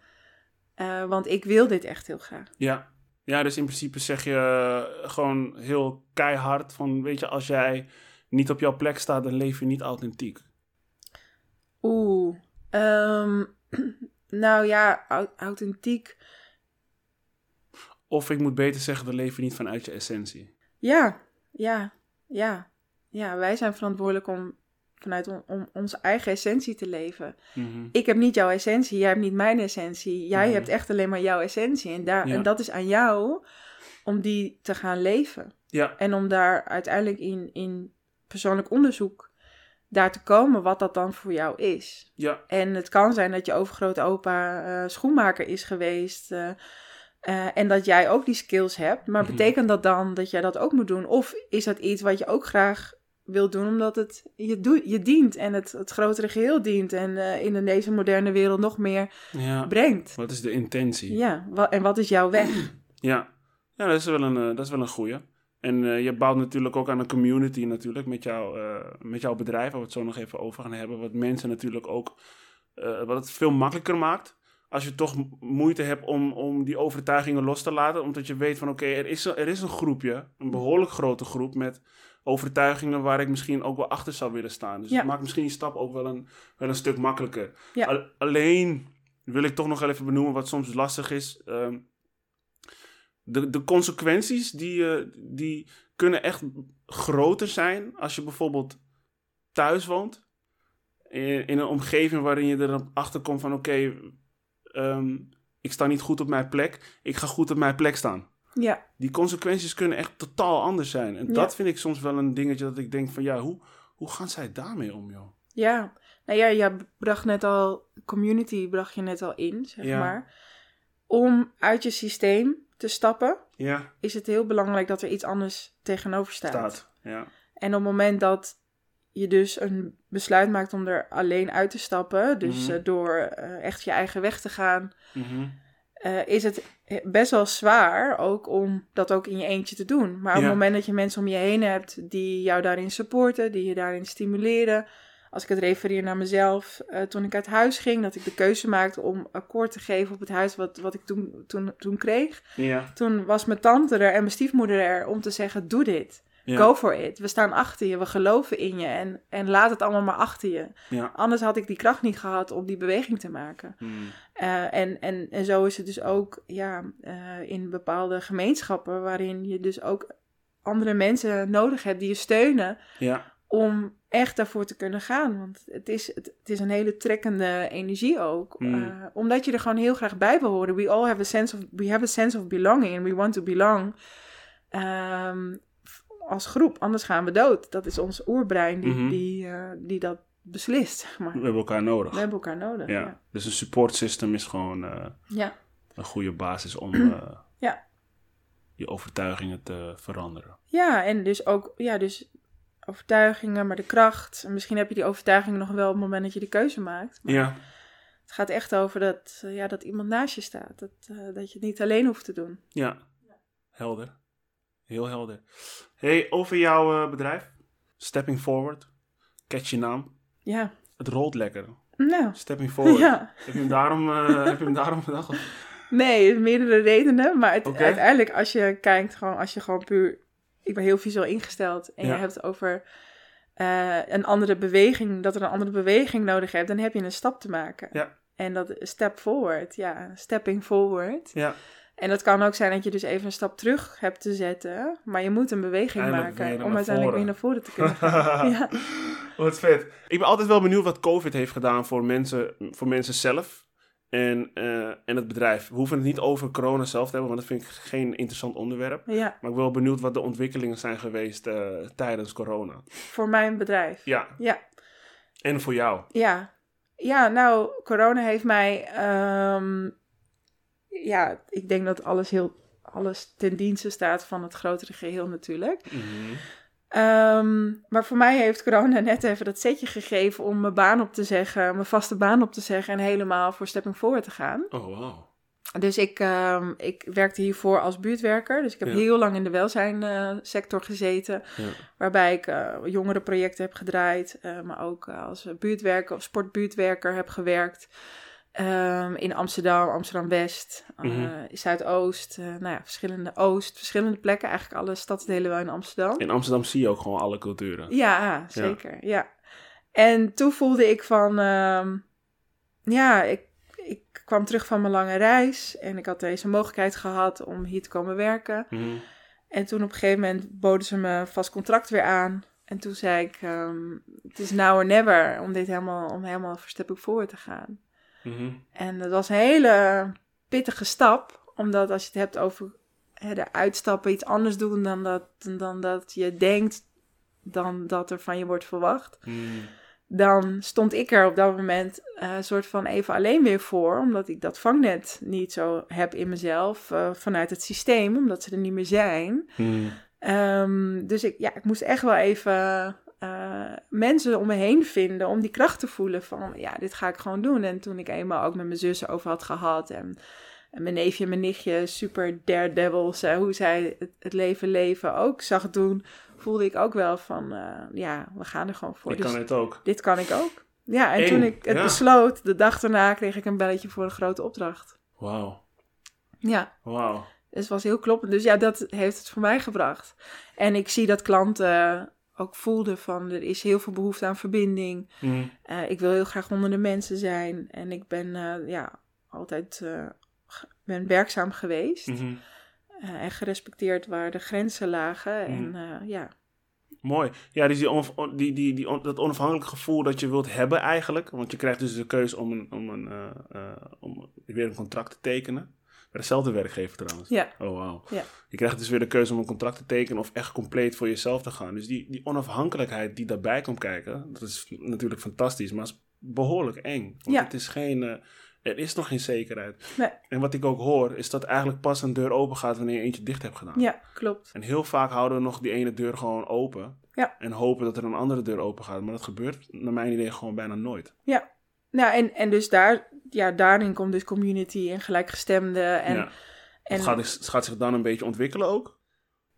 eh, want ik wil dit echt heel graag. Ja. Ja, dus in principe zeg je eh, gewoon heel keihard van, weet je, als jij niet op jouw plek staat, dan leef je niet authentiek. Oeh, ehm, nou ja, au- authentiek. Of ik moet beter zeggen, dan leef je niet vanuit je essentie. Ja, ja, ja. Ja, wij zijn verantwoordelijk om vanuit on- om onze eigen essentie te leven. Mhm. Ik heb niet jouw essentie, jij hebt niet mijn essentie. Jij hebt echt alleen maar jouw essentie. En, daar, Ja. en dat is aan jou om die te gaan leven. Ja. En om daar uiteindelijk in, in persoonlijk onderzoek daar te komen wat dat dan voor jou is. Ja. En het kan zijn dat je overgrootopa eh schoenmaker is geweest. eh, eh, en dat jij ook die skills hebt. Maar Mhm. betekent dat dan dat jij dat ook moet doen? Of is dat iets wat je ook graag wil doen omdat het je, je dient en het, het grotere geheel dient. En eh, in deze moderne wereld nog meer Ja. brengt. Wat is de intentie? Ja, wa- en wat is jouw weg? Ja, ja dat, is wel een, eh, dat is wel een goeie. En eh, je bouwt natuurlijk ook aan een community natuurlijk met, jou, met jouw bedrijf, waar we het zo nog even over gaan hebben. Wat mensen natuurlijk ook, wat het veel makkelijker maakt. Als je toch moeite hebt om, om die overtuigingen los te laten. Omdat je weet van oké, er, is er is een groepje, een behoorlijk grote groep met overtuigingen waar ik misschien ook wel achter zou willen staan. Dus Ja. het maakt misschien die stap ook wel een, wel een stuk makkelijker. Ja. Al- alleen wil ik toch nog even benoemen wat soms lastig is. Ehm, de, de consequenties die, eh, die kunnen echt groter zijn als je bijvoorbeeld thuis woont. In, in een omgeving waarin je erachter komt van oké, ehm, ik sta niet goed op mijn plek. Ik ga goed op mijn plek staan. Ja, Die consequenties kunnen echt totaal anders zijn. En Ja. dat vind ik soms wel een dingetje dat ik denk van ja, hoe, hoe gaan zij daarmee om joh? ja. Nou ja, je bracht net al, community bracht je net al in, zeg Ja. maar. Om uit je systeem te stappen, Ja, is het heel belangrijk dat er iets anders tegenover staat. staat. Ja. En op het moment dat je dus een besluit maakt om er alleen uit te stappen, dus Mhm. eh, door eh, echt je eigen weg te gaan, Mhm. eh, is het best wel zwaar ook om dat ook in je eentje te doen. Maar op Ja. het moment dat je mensen om je heen hebt die jou daarin supporten, die je daarin stimuleren. Als ik het refereer naar mezelf, eh, toen ik uit huis ging, dat ik de keuze maakte om akkoord te geven op het huis wat, wat ik toen, toen, toen kreeg. Ja. Toen was mijn tante er en mijn stiefmoeder er om te zeggen, doe dit. Ja. Go for it. We staan achter je, we geloven in je en, en laat het allemaal maar achter je. Ja. Anders had ik die kracht niet gehad om die beweging te maken. Mm. Eh, en, en, en zo is het dus ook ja, eh, in bepaalde gemeenschappen waarin je dus ook andere mensen nodig hebt die je steunen Ja. om echt daarvoor te kunnen gaan. Want het is, het, het is een hele trekkende energie ook. Mm. Eh, omdat je er gewoon heel graag bij wil horen. We all have a sense of, we have a sense of belonging and we want to belong. Ehm, als groep, anders gaan we dood. Dat is ons oerbrein die, Mhm. die, eh, die dat beslist, zeg maar. We hebben elkaar nodig. We hebben elkaar nodig. ja. Ja, Dus een support system is gewoon eh, ja. een goede basis om eh, Ja. je overtuigingen te veranderen. Ja, en dus ook, ja, dus overtuigingen, maar de kracht. En misschien heb je die overtuigingen nog wel op het moment dat je de keuze maakt. Maar Ja. het gaat echt over dat, ja, dat iemand naast je staat. Dat, dat je het niet alleen hoeft te doen. Ja. Helder. Heel helder. Hey, over jouw eh, bedrijf. Stepping Forward. Catch je naam. Ja, Het rolt lekker. nou, Stepping Forward. ja. Heb je hem daarom, eh, heb je hem daarom bedacht? Nee, meerdere redenen. Maar het, uiteindelijk, als je kijkt, gewoon, als je gewoon puur ik ben heel visueel ingesteld en Ja. je hebt het over eh, een andere beweging, dat er een andere beweging nodig hebt, dan heb je een stap te maken. Ja. En dat step forward, ja, stepping forward. Ja, En dat kan ook zijn dat je dus even een stap terug hebt te zetten, maar je moet een beweging Eindelijk maken om uiteindelijk weer naar voren te kunnen gaan. ja. Wat vet. Ik ben altijd wel benieuwd wat COVID heeft gedaan voor mensen, voor mensen zelf en, eh, en het bedrijf. We hoeven het niet over corona zelf te hebben, want dat vind ik geen interessant onderwerp. ja, Maar ik ben wel benieuwd wat de ontwikkelingen zijn geweest eh, tijdens corona. voor mijn bedrijf. Ja, Ja, en voor jou. Ja, ja nou, corona heeft mij. ehm, ja, ik denk dat alles, heel, alles ten dienste staat van het grotere geheel natuurlijk. Mhm. Ehm, maar voor mij heeft corona net even dat setje gegeven om mijn baan op te zeggen, mijn vaste baan op te zeggen en helemaal voor Stepping Forward te gaan. Oh, wow. Dus ik, ehm, ik werkte hiervoor als buurtwerker. Dus ik heb Ja. heel lang in de welzijnsector gezeten. Ja. Waarbij ik eh jongerenprojecten heb gedraaid. eh, maar ook eh, als buurtwerker of sportbuurtwerker heb gewerkt. Ehm, in Amsterdam, Amsterdam-West, eh, Mhm. Zuidoost. eh, nou ja, verschillende Oost, verschillende plekken. Eigenlijk alle stadsdelen wel in Amsterdam. In Amsterdam zie je ook gewoon alle culturen. Ja, zeker. Ja. En toen voelde ik van, ehm, ja, ik, ik kwam terug van mijn lange reis en ik had deze mogelijkheid gehad om hier te komen werken. Mhm. En toen op een gegeven moment boden ze me een vast contract weer aan. En toen zei ik, ehm, het is now or never om dit helemaal, om helemaal voor Step voor te gaan. Mhm. En dat was een hele pittige stap, omdat als je het hebt over hè, de uitstappen, iets anders doen dan dat, dan dat je denkt, dan dat er van je wordt verwacht. Mhm. Dan stond ik er op dat moment eh, een soort van even alleen weer voor, omdat ik dat vangnet niet zo heb in mezelf eh, vanuit het systeem, omdat ze er niet meer zijn. Mhm. Ehm, dus ik, ja, ik moest echt wel even eh, mensen om me heen vinden om die kracht te voelen van, ja, dit ga ik gewoon doen. En toen ik eenmaal ook met mijn zussen over had gehad en, en mijn neefje en mijn nichtje super daredevils, eh, hoe zij het, het leven leven ook zag doen, voelde ik ook wel van, eh, ja, we gaan er gewoon voor. Dus kan het ook. dit kan ik ook. Ja, en toen ik het ja. besloot, de dag daarna kreeg ik een belletje voor een grote opdracht. Wauw. Ja. Wauw. Dus het was heel kloppend. Dus ja, dat heeft het voor mij gebracht. En ik zie dat klanten ook voelden van er is heel veel behoefte aan verbinding. Mhm. Eh, ik wil heel graag onder de mensen zijn. En ik ben eh, ja, altijd eh, ben werkzaam geweest. Mhm. en gerespecteerd waar de grenzen lagen. Mhm. En ja, Mooi. Ja, dus die on- die, die, die, on- dat onafhankelijk gevoel dat je wilt hebben eigenlijk. Want je krijgt dus de keuze om, een, om, een, om weer een contract te tekenen. Bij dezelfde werkgever trouwens. ja, Oh, wauw. Ja. Je krijgt dus weer de keuze om een contract te tekenen of echt compleet voor jezelf te gaan. Dus die, die onafhankelijkheid die daarbij komt kijken, dat is natuurlijk fantastisch, maar het is behoorlijk eng. Want Ja. het is geen, eh, er is nog geen zekerheid. Nee. En wat ik ook hoor, is dat eigenlijk pas een deur open gaat wanneer je eentje dicht hebt gedaan. ja, klopt. En heel vaak houden we nog die ene deur gewoon open. Ja. En hopen dat er een andere deur open gaat. Maar dat gebeurt naar mijn idee gewoon bijna nooit. Nou, en, en dus daar, ja, daarin komt dus community en gelijkgestemden. En, ja. en Het, gaat, het gaat zich dan een beetje ontwikkelen ook.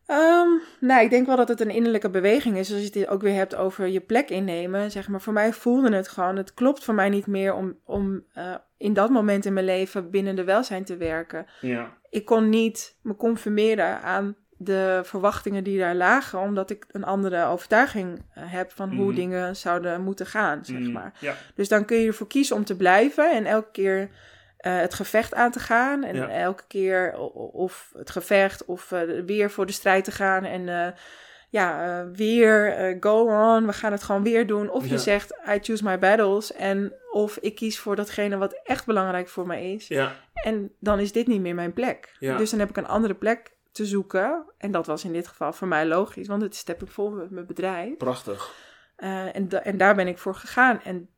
Ehm, nou, ik denk wel dat het een innerlijke beweging is. Als je het ook weer hebt over je plek innemen. Zeg maar, voor mij voelde het gewoon. Het klopt voor mij niet meer om, om eh, in dat moment in mijn leven binnen de welzijn te werken. Ja. Ik kon niet me conformeren aan de verwachtingen die daar lagen. Omdat ik een andere overtuiging eh, heb van hoe Mhm. dingen zouden moeten gaan, zeg Mm, maar. Ja. Dus dan kun je ervoor kiezen om te blijven en elke keer eh, het gevecht aan te gaan. En Ja. elke keer of het gevecht of eh, weer voor de strijd te gaan. En ja, weer go on, we gaan het gewoon weer doen. Of Ja. je zegt, I choose my battles. En of ik kies voor datgene wat echt belangrijk voor mij is. En dan is dit niet meer mijn plek. Dus dan heb ik een andere plek te zoeken. En dat was in dit geval voor mij logisch, want het step ik vol met mijn bedrijf. Prachtig. Eh, en, da- en daar ben ik voor gegaan. En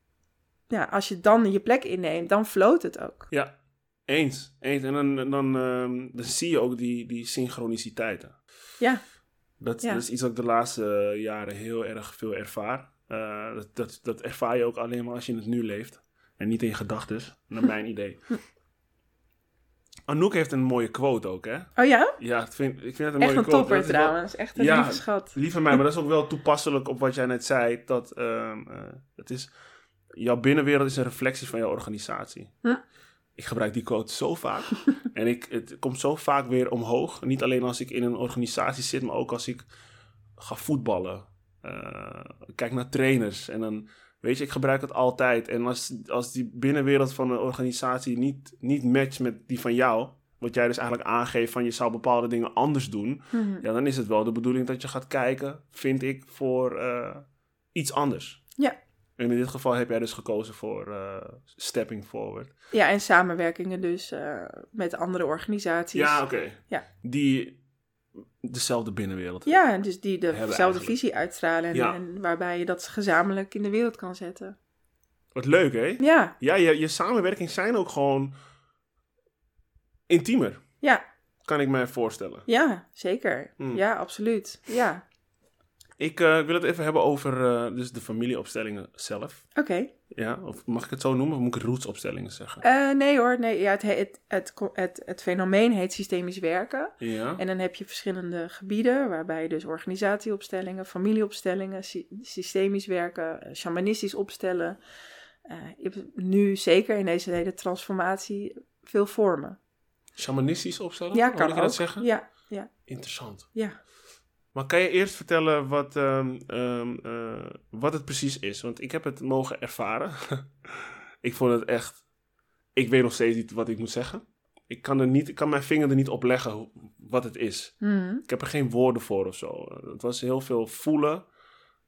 ja, als je dan je plek inneemt, dan floot het ook. Ja. Eens. Eens. En dan, dan, ehm, dan zie je ook die, die synchroniciteiten. Ja. Dat, Ja. dat is iets wat ik de laatste jaren heel erg veel ervaar. Eh, dat, dat, dat ervaar je ook alleen maar als je in het nu leeft. En niet in je gedachten, naar mijn idee. Anouk heeft een mooie quote ook, hè? Oh ja? Ja, ik vind, ik vind het een Echt mooie een quote. topper Dat is wel- trouwens. Echt een Ja. lieve schat. Lieve mij, maar dat is ook wel toepasselijk op wat jij net zei. Dat eh, het is, jouw binnenwereld is een reflectie van jouw organisatie. Ik gebruik die quote zo vaak. en ik, het komt zo vaak weer omhoog. Niet alleen als ik in een organisatie zit, maar ook als ik ga voetballen. Uh, kijk naar trainers. En dan, weet je, ik gebruik het altijd. En als, als die binnenwereld van een organisatie niet, niet matcht met die van jou, wat jij dus eigenlijk aangeeft van je zou bepaalde dingen anders doen, Mhm. ja, dan is het wel de bedoeling dat je gaat kijken, vind ik, voor uh, iets anders. Ja. En in dit geval heb jij dus gekozen voor uh, stepping forward. Ja, en samenwerkingen dus uh, met andere organisaties. Ja, oké. Okay. Ja. Die dezelfde binnenwereld Ja, dus die dezelfde eigenlijk. visie uitstralen en, Ja. en waarbij je dat gezamenlijk in de wereld kan zetten. Wat leuk, hè? Ja, Ja, je, je samenwerking zijn ook gewoon intiemer, ja, kan ik mij voorstellen. ja, zeker. Hmm. Ja, absoluut. Ja, Ik uh, wil het even hebben over uh, dus de familieopstellingen zelf. oké. Ja, of mag ik het zo noemen of moet ik rootsopstellingen zeggen? Uh, nee hoor, nee, ja, het, het, het, het, het fenomeen heet systemisch werken. Ja. En dan heb je verschillende gebieden, waarbij je dus organisatieopstellingen, familieopstellingen, sy systemisch werken, eh, shamanistisch opstellen. Nu zeker in deze hele transformatie veel vormen. Shamanistisch opstellen? Ja, kan ook. dat zeggen? Ja, ja, Interessant. ja. Maar kan je eerst vertellen wat, um, um, uh, wat het precies is? Want ik heb het mogen ervaren. ik vond het echt... Ik weet nog steeds niet wat ik moet zeggen. Ik kan, er niet, ik kan mijn vinger er niet op leggen wat het is. Mm. Ik heb er geen woorden voor of zo. Het was heel veel voelen.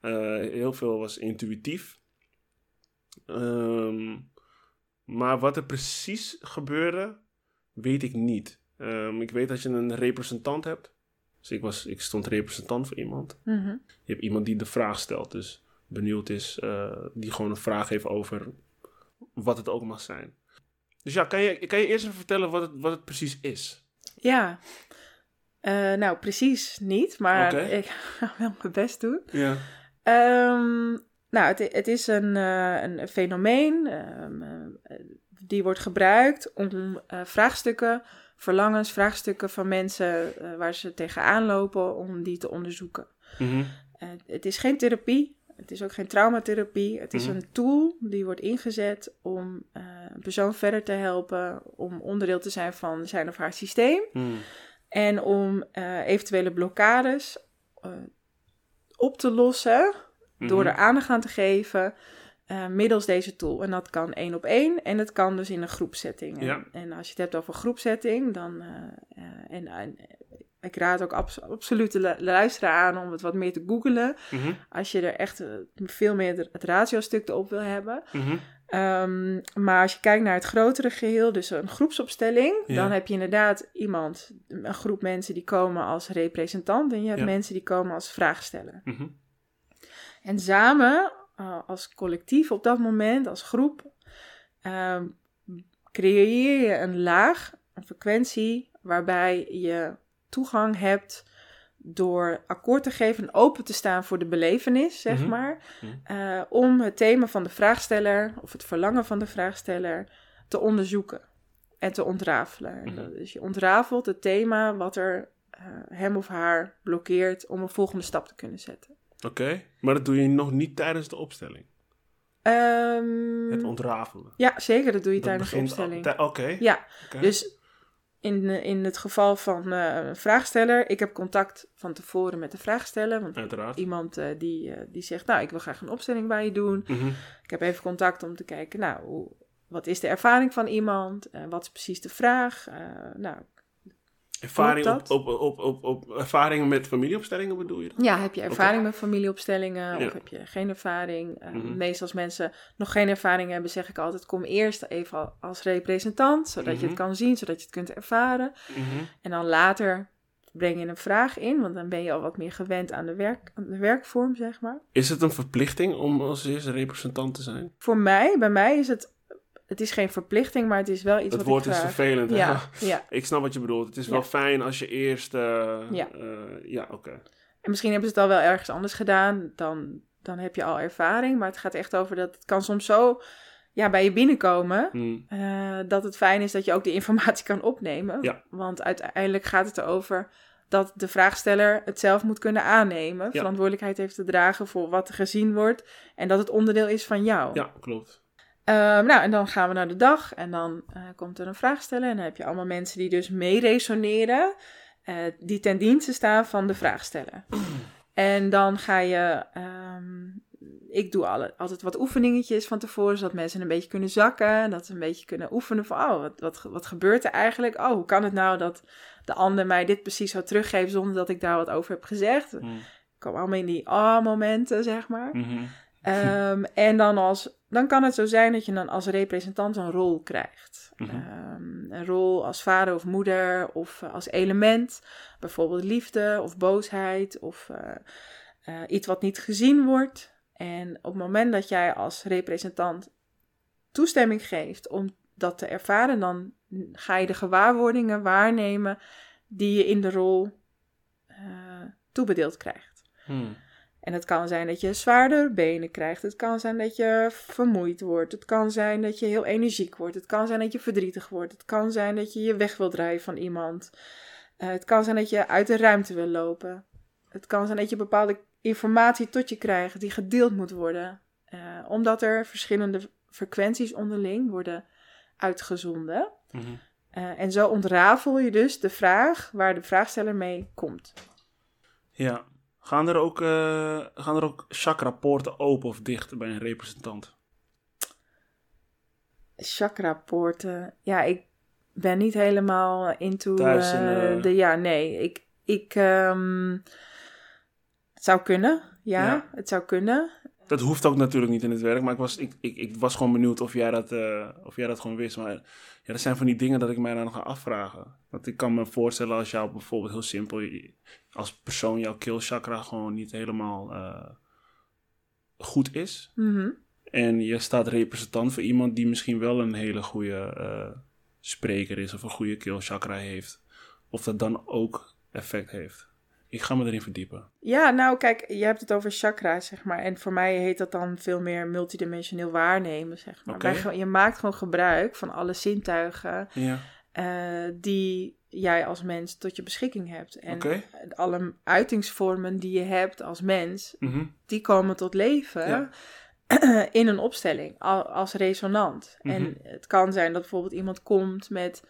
Uh, heel veel was intuïtief. Um, maar wat er precies gebeurde, weet ik niet. Ik weet dat je een representant hebt. Dus ik, was, ik stond representant voor iemand. Mm -hmm. Je hebt iemand die de vraag stelt, dus benieuwd is, uh, die gewoon een vraag heeft over wat het ook mag zijn. Dus ja, kan je, kan je eerst even vertellen wat het, wat het precies is? Ja, uh, nou precies niet, maar okay. ik ga wel mijn best doen. Ja. Um, nou, het, het, is een, uh, een fenomeen um, die wordt gebruikt om vraagstukken verlangens, vraagstukken van mensen uh, waar ze tegenaan lopen, om die te onderzoeken. Mm -hmm. uh, het is geen therapie, het is ook geen traumatherapie. Het is Mhm. een tool die wordt ingezet om uh, een persoon verder te helpen, om onderdeel te zijn van zijn of haar systeem. Mm. En om eventuele blokkades op te lossen door Mhm. er aandacht aan te geven uh, middels deze tool. En dat kan één op één en het kan dus in een groepsetting. En, Ja. en als je het hebt over groepsetting, dan... uh, uh, en, en ik raad ook abs absoluut de lu- luisteraar aan om het wat meer te googlen. Mhm. Als je er echt veel meer het ratiostuk erop wil hebben. Mhm. Um, maar als je kijkt naar het grotere geheel, dus een groepsopstelling, Ja. dan heb je inderdaad iemand, een groep mensen die komen als representant en je hebt Ja. mensen die komen als vraagsteller. Mhm. En samen, uh, als collectief op dat moment, als groep, um, creëer je een laag, een frequentie, waarbij je toegang hebt door akkoord te geven en open te staan voor de belevenis, zeg Mhm. maar, Mhm. uh, om het thema van de vraagsteller of het verlangen van de vraagsteller te onderzoeken en te ontrafelen. Dus je ontrafelt het thema wat er uh, hem of haar blokkeert om een volgende stap te kunnen zetten. Oké, maar dat doe je nog niet tijdens de opstelling. Ehm, Het ontrafelen. ja, zeker, dat doe je Dat tijdens de opstelling. Oké. Ja, dus in, eh, in het geval van eh, een vraagsteller, ik heb contact van tevoren met de vraagsteller, want Uiteraard. iemand eh, die, die zegt, nou, ik wil graag een opstelling bij je doen. Mhm. Ik heb even contact om te kijken, nou, hoe, wat is de ervaring van iemand? Wat is precies de vraag? Nou, Ervaring op, op, op, op, op ervaringen met familieopstellingen bedoel je? dan? ja, heb je ervaring met familieopstellingen Ja. of heb je geen ervaring? Eh, Mhm. Meestal als mensen nog geen ervaring hebben, zeg ik altijd, kom eerst even al- als representant, zodat je Mhm. het kan zien, zodat je het kunt ervaren. Mhm. En dan later breng je een vraag in, want dan ben je al wat meer gewend aan de, werk, aan de werkvorm, zeg maar. Is het een verplichting om als eerste representant te zijn? Voor mij, bij mij is het, het is geen verplichting, maar het is wel iets Het wat woord ik is vervelend. hè? Ja, ja. Ik snap wat je bedoelt. Het is Ja. wel fijn als je eerst... eh, Ja. eh, ja, oké. En misschien hebben ze het al wel ergens anders gedaan, dan, dan heb je al ervaring. Maar het gaat echt over dat het kan soms zo ja, bij je binnenkomen, Hm. eh, dat het fijn is dat je ook die informatie kan opnemen. Ja. Want uiteindelijk gaat het erover dat de vraagsteller het zelf moet kunnen aannemen, Ja. verantwoordelijkheid heeft te dragen voor wat er gezien wordt en dat het onderdeel is van jou. Ja, klopt. Ehm, nou, en dan gaan we naar de dag en dan eh, komt er een vraag stellen. En dan heb je allemaal mensen die dus mee resoneren, eh, die ten dienste staan van de vraagsteller. En dan ga je, ehm, ik doe alle, altijd wat oefeningetjes van tevoren, zodat mensen een beetje kunnen zakken. Dat ze een beetje kunnen oefenen van, oh, wat, wat, wat gebeurt er eigenlijk? Oh, hoe kan het nou dat de ander mij dit precies zou teruggeven zonder dat ik daar wat over heb gezegd? Mm. Ik kom allemaal in die ah-momenten, zeg maar. Mhm. Ehm, en dan, als, dan kan het zo zijn dat je dan als representant een rol krijgt. Mhm. Ehm, een rol als vader of moeder of eh, als element. Bijvoorbeeld liefde of boosheid of eh, eh, iets wat niet gezien wordt. En op het moment dat jij als representant toestemming geeft om dat te ervaren, dan ga je de gewaarwordingen waarnemen die je in de rol toebedeeld krijgt. Hmm. En het kan zijn dat je zwaardere benen krijgt. Het kan zijn dat je vermoeid wordt. Het kan zijn dat je heel energiek wordt. Het kan zijn dat je verdrietig wordt. Het kan zijn dat je je weg wil draaien van iemand. Eh, het kan zijn dat je uit de ruimte wil lopen. Het kan zijn dat je bepaalde informatie tot je krijgt die gedeeld moet worden. Eh, omdat er verschillende frequenties onderling worden uitgezonden. Mhm. Eh, en zo ontrafel je dus de vraag waar de vraagsteller mee komt. Ja. Gaan er ook, eh gaan er ook chakra-poorten open of dicht bij een representant? Chakra-poorten. Ja, ik ben niet helemaal into Thuis in, eh, eh, de... Ja, nee. Ik... ik ehm, het zou kunnen. Ja, Ja. het zou kunnen. Dat hoeft ook natuurlijk niet in het werk, maar ik was, ik, ik, ik was gewoon benieuwd of jij, dat, of jij dat gewoon wist. Maar ja, dat zijn van die dingen dat ik mij dan ga afvragen. Want ik kan me voorstellen als jou bijvoorbeeld heel simpel, je- als persoon jouw keelchakra gewoon niet helemaal eh, goed is. Mhm. En je staat representant voor iemand die misschien wel een hele goede eh, spreker is of een goede keelchakra heeft. Of dat dan ook effect heeft. Ik ga me erin verdiepen. Ja, nou kijk, je hebt het over chakra, zeg maar. En voor mij heet dat dan veel meer multidimensioneel waarnemen, zeg maar. Je maakt gewoon gebruik van alle zintuigen Ja, eh, die jij als mens tot je beschikking hebt. En alle uitingsvormen die je hebt als mens, Mhm. die komen tot leven Ja. in een opstelling al- als resonant. Mhm. En het kan zijn dat bijvoorbeeld iemand komt met...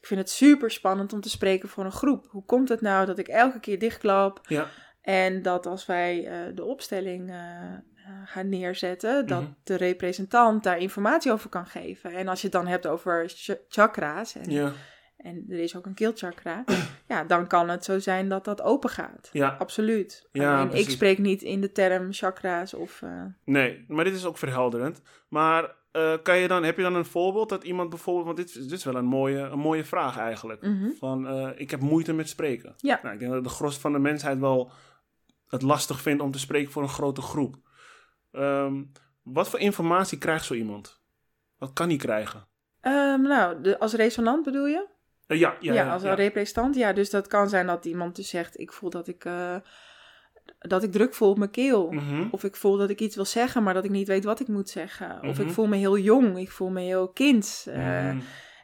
Ik vind het super spannend om te spreken voor een groep. Hoe komt het nou dat ik elke keer dichtklap Ja, en dat als wij eh, de opstelling eh, eh, gaan neerzetten, dat Mhm. de representant daar informatie over kan geven. En als je het dan hebt over ch- chakra's, en, ja, en er is ook een keelchakra, ja, dan kan het zo zijn dat dat open gaat. ja. Absoluut. Ja, Alleen ik spreek niet in de term chakra's of... eh, Nee, maar dit is ook verhelderend. Maar eh, kan je dan, heb je dan een voorbeeld dat iemand bijvoorbeeld... Want dit, dit is wel een mooie, een mooie vraag eigenlijk. mhm. Van, eh, ik heb moeite met spreken. Ja. Nou, ik denk dat de gros van de mensheid wel het lastig vindt om te spreken voor een grote groep. Ehm, wat voor informatie krijgt zo iemand? Wat kan hij krijgen? Ehm, nou, de, als resonant bedoel je? Eh, ja, ja, Ja, ja, als een representant. Ja, dus dat kan zijn dat iemand dus zegt, ik voel dat ik, eh, dat ik druk voel op mijn keel. Mhm. Of ik voel dat ik iets wil zeggen, maar dat ik niet weet wat ik moet zeggen. Of Mhm. ik voel me heel jong, ik voel me heel kind. Eh, Mhm.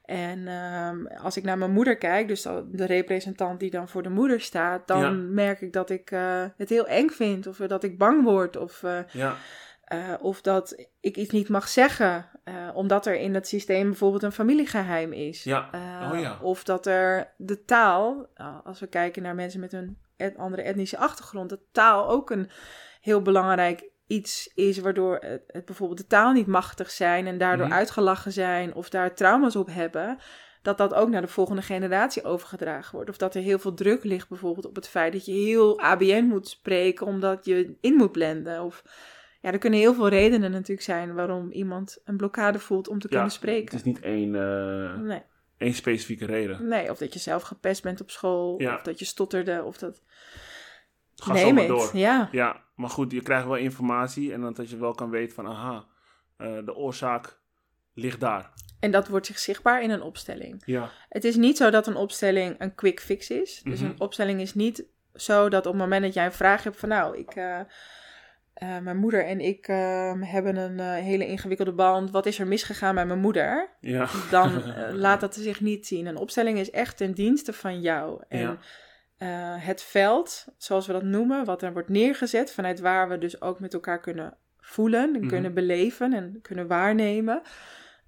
En ehm, als ik naar mijn moeder kijk, dus de representant die dan voor de moeder staat, dan Ja. merk ik dat ik het heel eng vind. Of dat ik bang word. Of, Ja, eh, of dat ik iets niet mag zeggen, eh, omdat er in het systeem bijvoorbeeld een familiegeheim is. ja. Eh, Oh ja. Of dat er de taal, als we kijken naar mensen met een et- andere etnische achtergrond, dat taal ook een heel belangrijk iets is, waardoor het, het bijvoorbeeld de taal niet machtig zijn en daardoor Mhm. uitgelachen zijn of daar trauma's op hebben, dat dat ook naar de volgende generatie overgedragen wordt. Of dat er heel veel druk ligt bijvoorbeeld op het feit dat je heel ABN moet spreken omdat je in moet blenden. Of ja, er kunnen heel veel redenen natuurlijk zijn waarom iemand een blokkade voelt om te Ja, kunnen Het spreken. is niet één, Nee. één specifieke reden. Nee, of dat je zelf gepest bent op school, Ja. of dat je stotterde, of dat... Ga zo maar het, door. ja. Ja, maar goed, je krijgt wel informatie en dan dat je wel kan weten van, aha, eh, de oorzaak ligt daar. En dat wordt zich zichtbaar in een opstelling. Ja, Het is niet zo dat een opstelling een quick fix is. Dus Mhm. een opstelling is niet zo dat op het moment dat jij een vraag hebt van... Nou, ik, eh, eh, mijn moeder en ik eh, hebben een eh, hele ingewikkelde band. Wat is er misgegaan met mijn moeder? ja. Dan eh, laat dat zich niet zien. Een opstelling is echt ten dienste van jou. En Ja. het veld, zoals we dat noemen, wat er wordt neergezet... vanuit waar we dus ook met elkaar kunnen voelen en Mhm. kunnen beleven en kunnen waarnemen.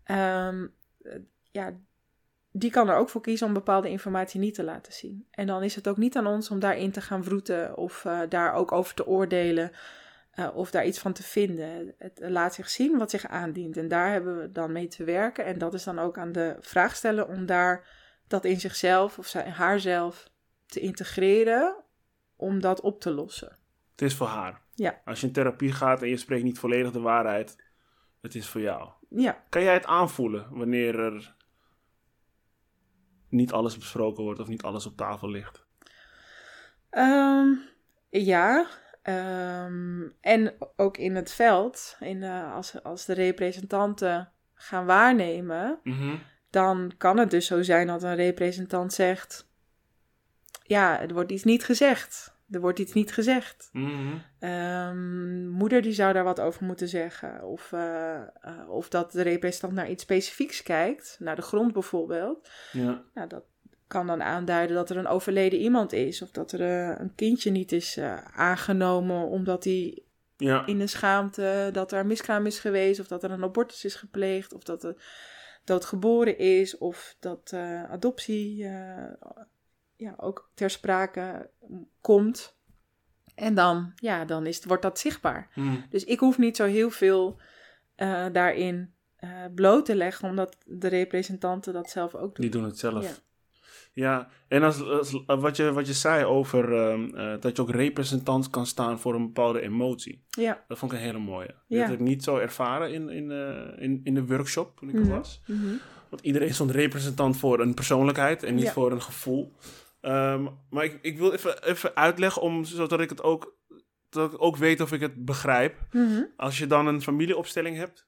Ehm, eh, ja, die kan er ook voor kiezen om bepaalde informatie niet te laten zien. En dan is het ook niet aan ons om daarin te gaan vroeten of daar ook over te oordelen eh, of daar iets van te vinden. Het laat zich zien wat zich aandient en daar hebben we dan mee te werken. En dat is dan ook aan de vraagsteller om daar dat in zichzelf of zij, haarzelf te integreren om dat op te lossen. Het is voor haar. Ja. Als je in therapie gaat en je spreekt niet volledig de waarheid, het is voor jou. Ja, Kan jij het aanvoelen wanneer er niet alles besproken wordt of niet alles op tafel ligt? Ehm, ja. Ehm, en ook in het veld, in, als, als de representanten gaan waarnemen, Mhm. dan kan het dus zo zijn dat een representant zegt: Ja, er wordt iets niet gezegd. Er wordt iets niet gezegd. Mhm. Ehm, moeder die zou daar wat over moeten zeggen. Of, eh, eh, of dat de representant naar iets specifieks kijkt, naar de grond bijvoorbeeld. Ja. Nou, dat kan dan aanduiden dat er een overleden iemand is. Of dat er eh, een kindje niet is eh, aangenomen omdat hij Ja. in de schaamte dat er een miskraam is geweest. Of dat er een abortus is gepleegd. Of dat er dood geboren is. Of dat eh, adoptie ja, ook ter sprake komt. En dan, ja, dan is, wordt dat zichtbaar. Mhm. Dus ik hoef niet zo heel veel daarin bloot te leggen, omdat de representanten dat zelf ook doen. Die doen het zelf. Ja. Ja, en als, als- wat, je, wat je zei over ehm, eh, dat je ook representant kan staan voor een bepaalde emotie. Ja. Dat vond ik een hele mooie. Ja. Dat heb ik niet zo ervaren in, in, eh, in, in de workshop toen ik er Mhm. was. Mhm. Want iedereen stond representant voor een persoonlijkheid en niet Ja. voor een gevoel. Ehm, maar ik, ik wil even, even uitleggen, om, zodat ik het ook, dat ik ook weet of ik het begrijp. Mhm. Als je dan een familieopstelling hebt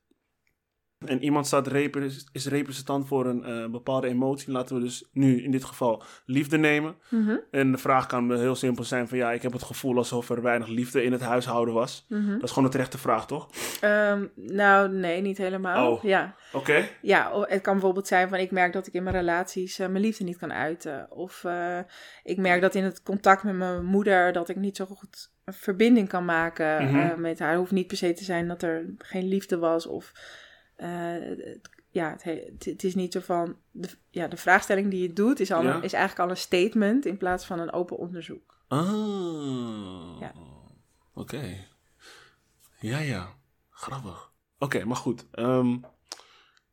en iemand staat repre- is representant voor een eh, bepaalde emotie, laten we dus nu in dit geval liefde nemen. Mhm. En de vraag kan heel simpel zijn van ja, ik heb het gevoel alsof er weinig liefde in het huishouden was. Mhm. Dat is gewoon een terechte vraag, toch? Ehm, nou, nee, niet helemaal. Oh. Ja. Oké. ja, het kan bijvoorbeeld zijn van ik merk dat ik in mijn relaties eh, mijn liefde niet kan uiten. Of eh, ik merk dat in het contact met mijn moeder dat ik niet zo goed een verbinding kan maken Mhm. met haar. Het hoeft niet per se te zijn dat er geen liefde was of... eh, het- ja, het, he- het, is niet zo van... De, ja, de vraagstelling die je doet is, al Ja. een- is eigenlijk al een statement in plaats van een open onderzoek. Ah. Ja. Oké. Ja, ja. Grappig. Oké, maar goed. Ehm,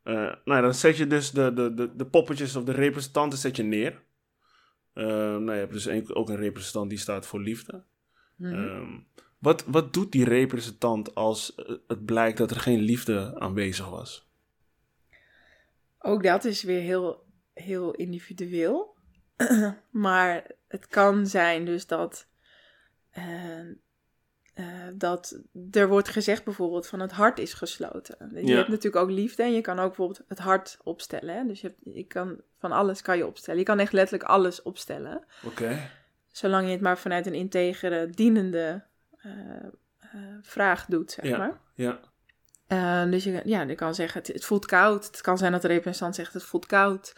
eh, nou ja, dan zet je dus de, de, de, de poppetjes of de representanten zet je neer. Ehm, nou, je hebt dus ook een representant die staat voor liefde. Ehm, wat, wat doet die representant als eh, het blijkt dat er geen liefde aanwezig was? Ook dat is weer heel, heel individueel. maar het kan zijn dus dat, eh, eh, dat er wordt gezegd bijvoorbeeld van het hart is gesloten. Je Ja. hebt natuurlijk ook liefde en je kan ook bijvoorbeeld het hart opstellen. Hè? Dus je, hebt, je kan van alles kan je opstellen. Je kan echt letterlijk alles opstellen. Oké. Zolang je het maar vanuit een integere, dienende vraag doet, zeg Ja. maar. Ja. Eh, dus je, ja, je kan zeggen, het, het voelt koud. Het kan zijn dat de representant zegt, het voelt koud.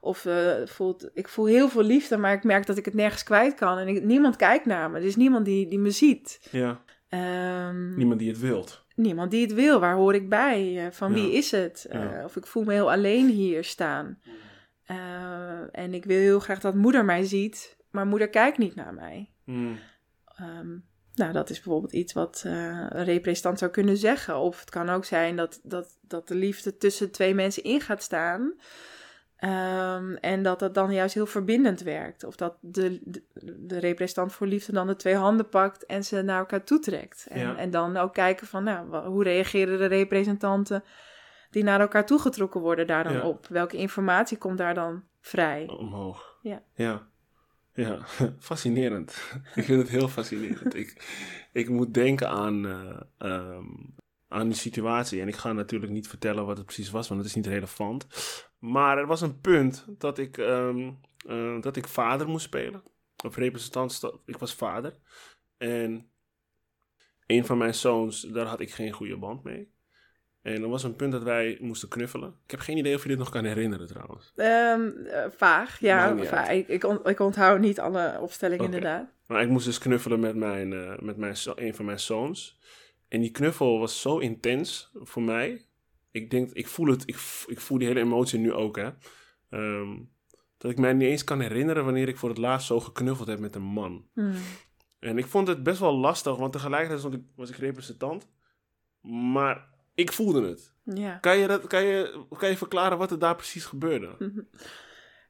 Of eh, voelt, ik voel heel veel liefde, maar ik merk dat ik het nergens kwijt kan. En ik- niemand kijkt naar me. Er is niemand die, die me ziet. ja. Ehm, Niemand die het wilt. niemand die het wil. Waar hoor ik bij? Eh, van wie is het? Eh. Of ik voel me heel alleen hier staan. Eh, en ik wil heel graag dat moeder mij ziet, maar moeder kijkt niet naar mij. Hmm. Ehm, nou, dat is bijvoorbeeld iets wat eh, een representant zou kunnen zeggen. Of het kan ook zijn dat, dat, dat de liefde tussen twee mensen in gaat staan. Ehm, en dat dat dan juist heel verbindend werkt. Of dat de, de, de representant voor liefde dan de twee handen pakt en ze naar elkaar toetrekt. En, Ja. en dan ook kijken van, nou, hoe reageren de representanten die naar elkaar toegetrokken worden daar dan Ja. op? Welke informatie komt daar dan vrij? Omhoog. Ja. Ja. Ja, fascinerend. ik vind het heel fascinerend. ik, ik moet denken aan, ehm, aan die situatie. En ik ga natuurlijk niet vertellen wat het precies was, want het is niet relevant. Maar er was een punt dat ik, ehm, eh, dat ik vader moest spelen. Of representant, ik was vader. En een van mijn zoons, daar had ik geen goede band mee. En er was een punt dat wij moesten knuffelen. Ik heb geen idee of je dit nog kan herinneren trouwens. Ehm, eh, vaag, ja. Vaag. Ik, ik, on- ik onthoud niet alle opstellingen inderdaad. Maar ik moest dus knuffelen met, mijn, eh, met mijn, een van mijn zoons. En die knuffel was zo intens voor mij. Ik denk, ik voel het, ik, ik voel die hele emotie nu ook, hè. Ehm, dat ik mij niet eens kan herinneren wanneer ik voor het laatst zo geknuffeld heb met een man. Hmm. En ik vond het best wel lastig, want tegelijkertijd stond ik, was ik representant. Maar ik voelde het. Ja. Kan je, dat, kan, je, kan je verklaren wat er daar precies gebeurde?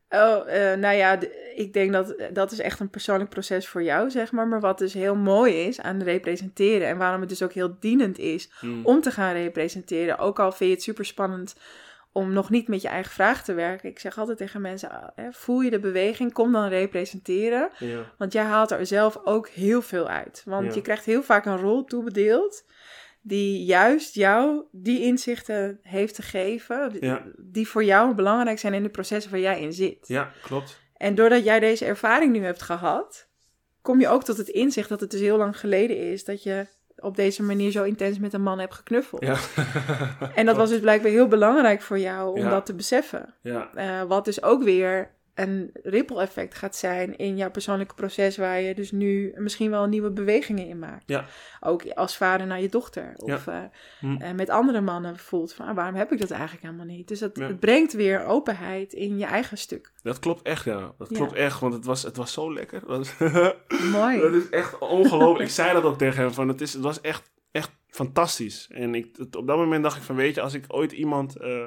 Oh, eh, nou ja, ik denk dat dat is echt een persoonlijk proces voor jou, zeg maar. Maar wat dus heel mooi is aan representeren en waarom het dus ook heel dienend is Hmm. om te gaan representeren. Ook al vind je het super spannend om nog niet met je eigen vraag te werken. Ik zeg altijd tegen mensen, ah, hè, voel je de beweging, kom dan representeren. Ja, Want jij haalt er zelf ook heel veel uit. Want Ja. je krijgt heel vaak een rol toebedeeld die juist jou die inzichten heeft te geven, Ja. die voor jou belangrijk zijn in de processen waar jij in zit. ja klopt. En doordat jij deze ervaring nu hebt gehad, kom je ook tot het inzicht dat het dus heel lang geleden is dat je op deze manier zo intens met een man hebt geknuffeld. Ja. En dat was dus blijkbaar heel belangrijk voor jou om Ja. dat te beseffen. Ja, Eh, wat dus ook weer een ripple effect gaat zijn in jouw persoonlijke proces, waar je dus nu misschien wel nieuwe bewegingen in maakt. Ja. Ook als vader naar je dochter. Of eh, Hm. eh, met andere mannen voelt van ah, waarom heb ik dat eigenlijk helemaal niet. Dus dat, Ja. het brengt weer openheid in je eigen stuk. dat klopt echt, ja. Dat klopt echt, want het was, het was zo lekker. Dat, Mooi. dat is echt ongelooflijk. ik zei dat ook tegen hem, van het, is, het was echt, echt fantastisch. En ik, het- op dat moment dacht ik van, weet je, als ik ooit iemand eh,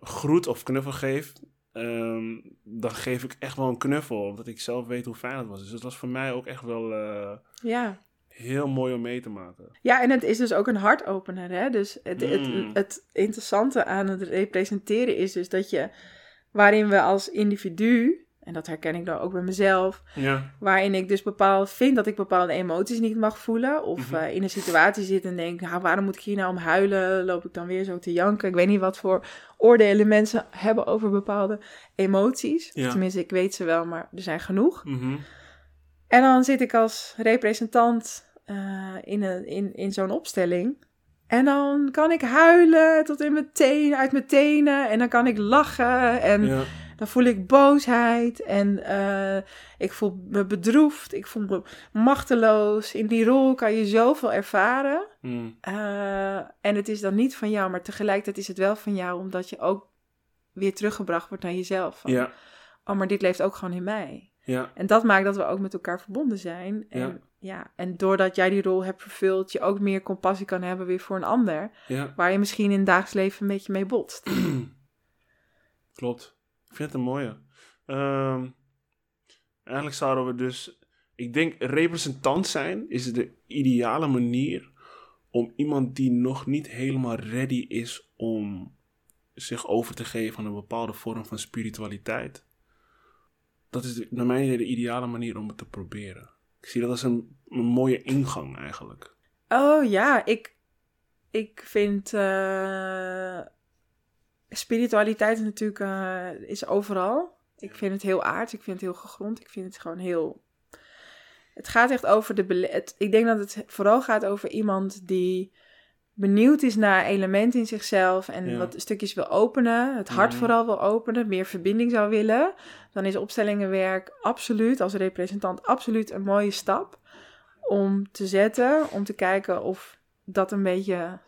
groet of knuffel geef, ehm, dan geef ik echt wel een knuffel. Omdat ik zelf weet hoe fijn het was. Dus het was voor mij ook echt wel eh, Ja. heel mooi om mee te maken. Ja, en het is dus ook een hartopener. Hè? Dus het, Mm. het, het interessante aan het representeren is dus dat je, waarin we als individu, en dat herken ik dan ook bij mezelf, Ja, waarin ik dus bepaald vind dat ik bepaalde emoties niet mag voelen, of Mhm. eh, in een situatie zit en denk, nou, waarom moet ik hier nou om huilen? Loop ik dan weer zo te janken? Ik weet niet wat voor oordelen mensen hebben over bepaalde emoties. Ja. Tenminste, ik weet ze wel, maar er zijn genoeg. mhm. En dan zit ik als representant eh, in, een, in, in zo'n opstelling. En dan kan ik huilen tot in mijn tenen, uit mijn tenen. En dan kan ik lachen. En ja, dan voel ik boosheid. En eh, ik voel me bedroefd. Ik voel me machteloos. In die rol kan je zoveel ervaren. mm, Eh, en het is dan niet van jou, maar tegelijkertijd is het wel van jou. Omdat je ook weer teruggebracht wordt naar jezelf. Van, ja, Oh, maar dit leeft ook gewoon in mij. ja, En dat maakt dat we ook met elkaar verbonden zijn. En, Ja. ja. en doordat jij die rol hebt vervuld, je ook meer compassie kan hebben weer voor een ander. ja. Waar je misschien in het dagelijks leven een beetje mee botst. Klopt. Ik vind het een mooie. Ehm, eigenlijk zouden we dus... Ik denk, representant zijn is de ideale manier om iemand die nog niet helemaal ready is om zich over te geven aan een bepaalde vorm van spiritualiteit. Dat is naar mijn idee de ideale manier om het te proberen. Ik zie dat als een, een mooie ingang eigenlijk. Oh ja, ik, ik vind eh, spiritualiteit is natuurlijk eh, is overal. Ik vind het heel aards, ik vind het heel gegrond, ik vind het gewoon heel... Het gaat echt over de... Het, ik denk dat het vooral gaat over iemand die benieuwd is naar elementen in zichzelf en Ja. wat stukjes wil openen, het hart Mhm. vooral wil openen, meer verbinding zou willen, dan is opstellingenwerk absoluut, als representant, absoluut een mooie stap om te zetten, om te kijken of dat een beetje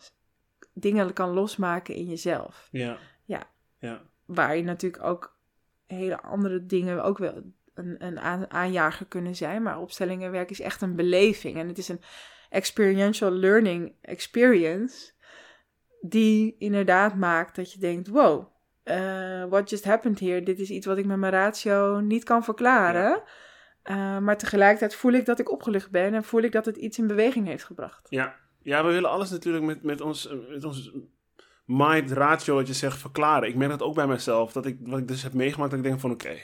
dingen kan losmaken in jezelf. Ja. Ja. Waar je natuurlijk ook hele andere dingen ook wel een, een aan- aanjager kunnen zijn. Maar opstellingenwerk is echt een beleving. En het is een experiential learning experience. Die inderdaad maakt dat je denkt: wow, eh, what just happened here? Dit is iets wat ik met mijn ratio niet kan verklaren. Eh, maar tegelijkertijd voel ik dat ik opgelucht ben en voel ik dat het iets in beweging heeft gebracht. Ja, ja we willen alles natuurlijk met, met, ons, met ons mind ratio, wat je zegt, verklaren. Ik merk dat ook bij mezelf. Dat ik, wat ik dus heb meegemaakt, dat ik denk van oké,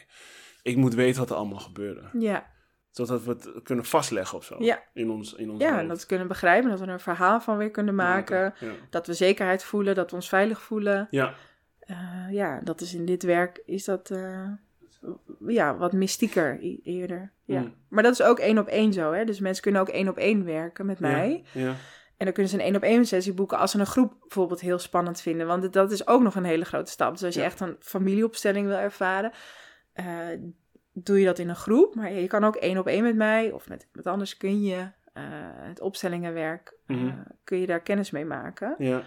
ik moet weten wat er allemaal gebeurde. Ja, Zodat we het kunnen vastleggen of zo. Ja. In ons, in ons ja hoofd. dat we kunnen begrijpen, dat we er een verhaal van weer kunnen maken. Ja. Dat we zekerheid voelen, dat we ons veilig voelen. Ja. Eh, ja, dat is in dit werk is dat eh, ja, wat mystieker eerder. Ja. Mm. Maar dat is ook één op één zo. Hè? Dus mensen kunnen ook één op één werken met mij. Ja. ja. En dan kunnen ze een één op één sessie boeken als ze een groep bijvoorbeeld heel spannend vinden. Want dat is ook nog een hele grote stap. Dus als je Ja. echt een familieopstelling wil ervaren, eh, doe je dat in een groep. Maar je kan ook één op één met mij of met iemand anders kun je eh, het opstellingenwerk, eh, Mhm. kun je daar kennis mee maken. Ja.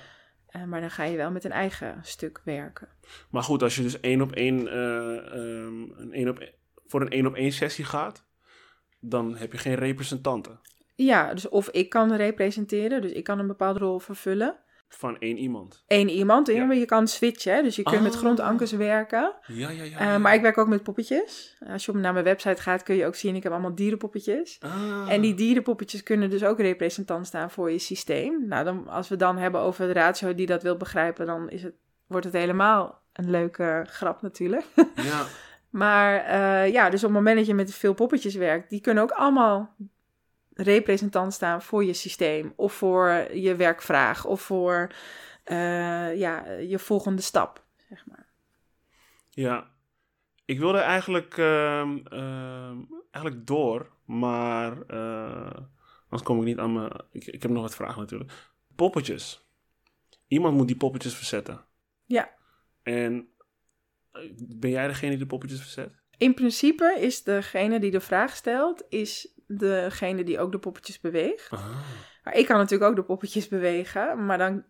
Maar dan ga je wel met een eigen stuk werken. Maar goed, als je dus één op één, ehm, een één op, voor een één op één sessie gaat, dan heb je geen representanten Ja, dus of ik kan representeren, dus ik kan een bepaalde rol vervullen. van één iemand. Eén iemand, Ja. maar je kan switchen, hè, dus je kunt met Ah. grondankers werken. Ja, ja, ja. Eh, ja. maar ik werk ook met poppetjes. Als je op naar mijn website gaat, kun je ook zien, ik heb allemaal dierenpoppetjes. Ah. En die dierenpoppetjes kunnen dus ook representant staan voor je systeem. Nou, dan, als we dan hebben over de ratio die dat wil begrijpen, dan is het, wordt het helemaal een leuke grap natuurlijk. Ja, Maar eh, ja, dus op het moment dat je met veel poppetjes werkt, die kunnen ook allemaal representant staan voor je systeem. Of voor je werkvraag. Of voor eh, ja, je volgende stap, zeg maar. ja. Ik wilde eigenlijk, ehm, ehm, eigenlijk door, maar eh, anders kom ik niet aan mijn... Ik, ik heb nog wat vragen natuurlijk. Poppetjes. Iemand moet die poppetjes verzetten. Ja. En eh, ben jij degene die de poppetjes verzet? In principe is degene die de vraag stelt, is degene die ook de poppetjes beweegt. Ah. Maar ik kan natuurlijk ook de poppetjes bewegen, maar dan,